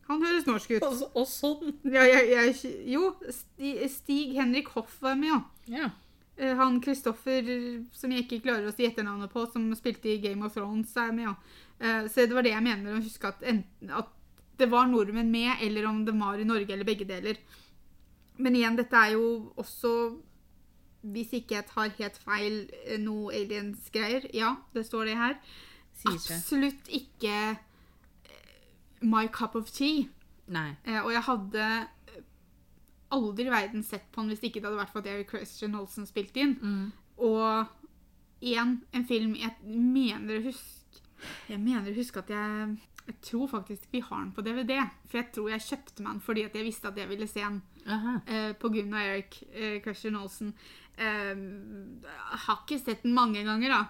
[SPEAKER 2] Han høres norsk ut.
[SPEAKER 1] Og, og sånn.
[SPEAKER 2] Ja, jeg, jeg, jo, Stig, Stig Henrik Hoff var med, ja.
[SPEAKER 1] Ja.
[SPEAKER 2] Eh, Han Kristoffer, som jeg ikke klarer å si etternavnet på, som spilte i Game of Thrones, er med, ja. Eh, Så det var det jeg mener å huske, at, enten, at det var nordmenn med, eller om det var i Norge, eller begge deler. Men igjen, dette er jo også, hvis ikke jeg tar helt feil, eh, noe aliens-greier. Ja, det står det her.
[SPEAKER 1] Sier.
[SPEAKER 2] Absolutt ikke eh, my cup of tea.
[SPEAKER 1] Nei.
[SPEAKER 2] Eh, og jeg hadde aldri i verden sett på den hvis ikke det hadde vært for at Eric Christian Olsen spilte inn.
[SPEAKER 1] Mm.
[SPEAKER 2] Og igjen, en film jeg mener å huske Jeg mener å huske at jeg Jeg tror faktisk vi har den på DVD. For jeg tror jeg kjøpte meg den fordi jeg visste at jeg ville se den. Eh, på grunn av Eric uh, Christian Olsen. Uh, har ikke sett den mange ganger, da.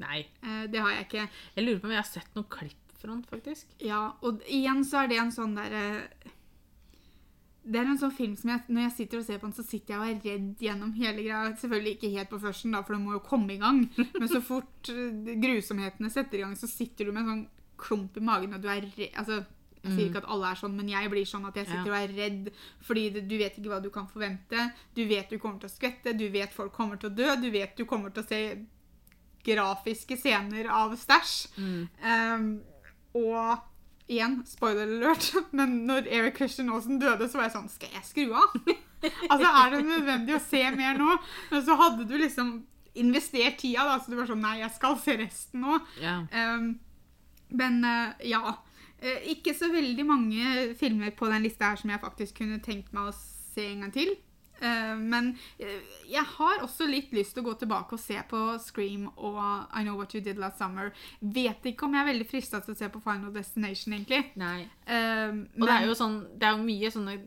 [SPEAKER 1] Nei.
[SPEAKER 2] Uh, det har jeg ikke.
[SPEAKER 1] Jeg lurer på om jeg har sett noen klipp fra den, faktisk.
[SPEAKER 2] Ja, og igjen så er det en sånn derre Det er en sånn film som jeg, når jeg sitter og ser på den, så sitter jeg og er redd gjennom hele greia. Selvfølgelig ikke helt på førsten, da, for den må jo komme i gang. Men så fort grusomhetene setter i gang, så sitter du med en sånn klump i magen, og du er redd Altså, jeg sier ikke at alle er sånn, men jeg blir sånn at jeg sitter og er redd fordi det, du vet ikke hva du kan forvente. Du vet du kommer til å skvette, du vet folk kommer til å dø, du vet du kommer til å se grafiske scener av stæsj. Um, og igjen, spoiler alert, men når Eric Christian Olsen døde, så var jeg sånn Skal jeg skru av? altså, er det nødvendig å se mer nå? Men så hadde du liksom investert tida, da, så du var sånn Nei, jeg skal se resten nå.
[SPEAKER 1] Ja.
[SPEAKER 2] Um, men eh, ja. Eh, ikke så veldig mange filmer på den lista her som jeg faktisk kunne tenkt meg å se en gang til. Eh, men jeg har også litt lyst til å gå tilbake og se på Scream og I Know What You Did Last Summer. Vet ikke om jeg er veldig frista til å se på Final Destination, egentlig.
[SPEAKER 1] Nei.
[SPEAKER 2] Um,
[SPEAKER 1] Og det er jo sånn Det er jo mye sånne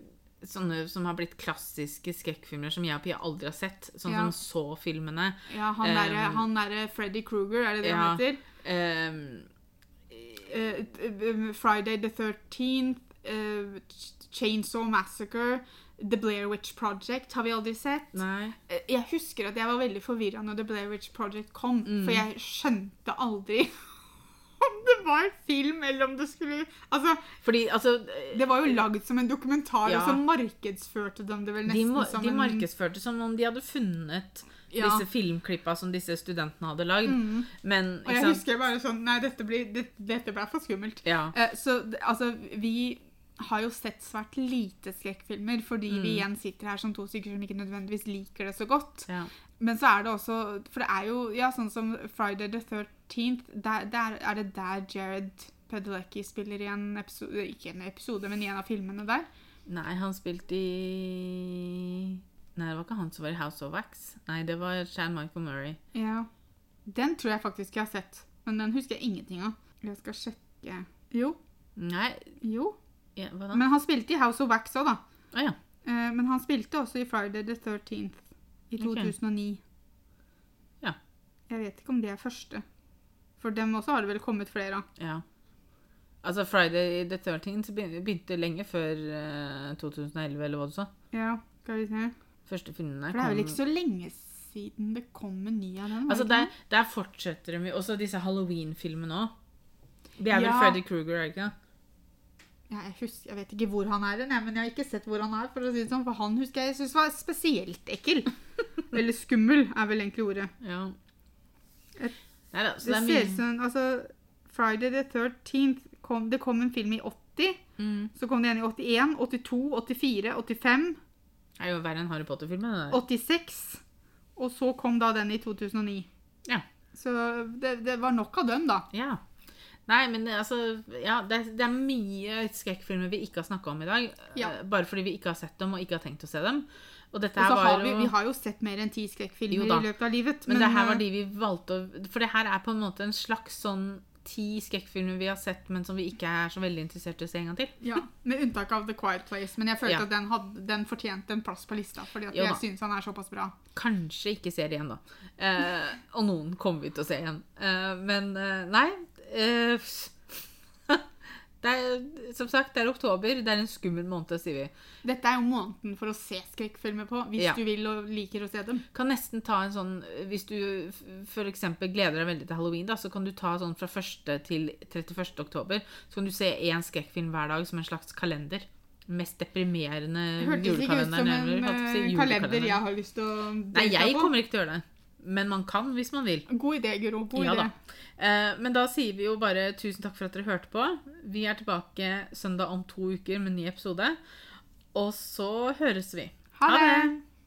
[SPEAKER 1] Sånne som har blitt klassiske skrekkfilmer som jeg og Pia aldri har sett. Sånn
[SPEAKER 2] Ja.
[SPEAKER 1] som Så-filmene.
[SPEAKER 2] ja, han derre
[SPEAKER 1] um,
[SPEAKER 2] der Freddy Kruger, er det det
[SPEAKER 1] ja.
[SPEAKER 2] han heter? Eh, Friday the 13th, eh, Chainsaw Massacre, The Blair Witch Project har vi aldri sett.
[SPEAKER 1] nei.
[SPEAKER 2] Eh, Jeg husker at jeg var veldig forvirra når The Blair Witch Project kom,
[SPEAKER 1] Mm.
[SPEAKER 2] for jeg skjønte aldri om det var film, eller om det skulle Altså,
[SPEAKER 1] Fordi altså eh,
[SPEAKER 2] det var jo lagd som en dokumentar,
[SPEAKER 1] Ja.
[SPEAKER 2] og så markedsførte de det vel
[SPEAKER 1] de,
[SPEAKER 2] nesten
[SPEAKER 1] de,
[SPEAKER 2] som
[SPEAKER 1] de
[SPEAKER 2] en
[SPEAKER 1] markedsførte som om de hadde funnet
[SPEAKER 2] Ja.
[SPEAKER 1] disse filmklippa som disse studentene hadde lagd.
[SPEAKER 2] Mm.
[SPEAKER 1] Men
[SPEAKER 2] Og jeg
[SPEAKER 1] sant?
[SPEAKER 2] husker bare sånn Nei, dette, blir, det, dette ble for skummelt.
[SPEAKER 1] Ja.
[SPEAKER 2] Eh, Så altså, vi har jo sett svært lite skrekkfilmer, fordi vi
[SPEAKER 1] Mm.
[SPEAKER 2] igjen sitter her som to stykker som ikke nødvendigvis liker det så godt.
[SPEAKER 1] ja.
[SPEAKER 2] Men så er det også For det er jo ja, sånn som Friday the 13th. Der, der er det der Jared Padalecki spiller i en episode Ikke en episode, men i en av filmene der.
[SPEAKER 1] Nei, han spilte i Nei, det var ikke han som var i House of Wax. Nei, det var Chan Michael Murray.
[SPEAKER 2] Ja. Den tror jeg faktisk jeg har sett, men den husker jeg ingenting av. Jeg skal sjekke Jo.
[SPEAKER 1] Nei
[SPEAKER 2] Jo.
[SPEAKER 1] ja, Hva da?
[SPEAKER 2] Men han spilte i House of Wax òg, da.
[SPEAKER 1] Ah, ja.
[SPEAKER 2] Eh, Men han spilte også i Friday the 13th i
[SPEAKER 1] Ok.
[SPEAKER 2] 2009.
[SPEAKER 1] Ja.
[SPEAKER 2] Jeg vet ikke om det er første. For dem også har det vel kommet flere av.
[SPEAKER 1] ja. Altså, Friday the 13th begynte lenge før eh, 2011, eller hva du sa.
[SPEAKER 2] Ja, skal vi se.
[SPEAKER 1] Første filmene
[SPEAKER 2] For det er vel ikke så lenge siden det kom en ny av den?
[SPEAKER 1] Altså, der, der fortsetter de også disse Halloween-filmene òg. Det er vel
[SPEAKER 2] Ja.
[SPEAKER 1] Freddy Kruger, er det ikke?
[SPEAKER 2] ja, jeg, husker, jeg vet ikke hvor han er, nei, men jeg har ikke sett hvor han er. For å si det sånn, for han husker jeg jeg synes var spesielt ekkel. Eller skummel, er vel egentlig ordet.
[SPEAKER 1] Ja.
[SPEAKER 2] Et-
[SPEAKER 1] Nei da,
[SPEAKER 2] Det,
[SPEAKER 1] det er
[SPEAKER 2] ser ut som altså, Friday the 13th kom, Det kom en film i 80.
[SPEAKER 1] mm.
[SPEAKER 2] Så kom det en i 81, 82, 84, 85,
[SPEAKER 1] Det er jo verre enn Harry Potter-filmen. det der.
[SPEAKER 2] 86. Og så kom da den i 2009.
[SPEAKER 1] Ja.
[SPEAKER 2] Så det, det var nok av dem, da.
[SPEAKER 1] Ja. Nei, men det- altså Ja, det, det er mye skrekkfilmer vi ikke har snakka om i dag.
[SPEAKER 2] Ja.
[SPEAKER 1] eh, Bare fordi vi ikke har sett dem og ikke har tenkt å se dem. Og
[SPEAKER 2] Og har vi, vi har jo sett mer enn ti skrekkfilmer i løpet av livet.
[SPEAKER 1] Men det her
[SPEAKER 2] eh,
[SPEAKER 1] var de vi valgte å For det her er på en måte en slags sånn ti skrekkfilmer vi har sett, men som vi ikke er så veldig interessert i å se en gang til.
[SPEAKER 2] Ja, Med unntak av The Quiet Place. Men jeg følte
[SPEAKER 1] Ja.
[SPEAKER 2] at den, hadde, den fortjente en plass på lista. Fordi at
[SPEAKER 1] Jo
[SPEAKER 2] jeg syns han er såpass bra.
[SPEAKER 1] Kanskje ikke ser igjen, da. Eh, og noen kommer vi til å se igjen. Eh, men eh, nei. Eh, det er, som sagt, det er oktober. Det er en skummel måned, sier vi.
[SPEAKER 2] Dette er jo måneden for å se skrekkfilmer på, hvis
[SPEAKER 1] Ja.
[SPEAKER 2] du vil og liker å se dem.
[SPEAKER 1] Kan nesten ta en sånn Hvis du f.eks. gleder deg veldig til halloween, da, så kan du ta sånn fra 1. til 31. oktober. Så kan du se én skrekkfilm hver dag som en slags kalender. Mest deprimerende
[SPEAKER 2] Det hørtes ikke ut som en
[SPEAKER 1] på
[SPEAKER 2] eh, kalender jeg har lyst til å
[SPEAKER 1] Nei, jeg
[SPEAKER 2] på.
[SPEAKER 1] kommer ikke til å gjøre det. Men man kan hvis man vil.
[SPEAKER 2] God idé, Guro. God
[SPEAKER 1] Ja
[SPEAKER 2] idé.
[SPEAKER 1] da. Eh, men da sier vi jo bare tusen takk for at dere hørte på. Vi er tilbake søndag om to uker med en ny episode. Og så høres vi.
[SPEAKER 2] Ha det!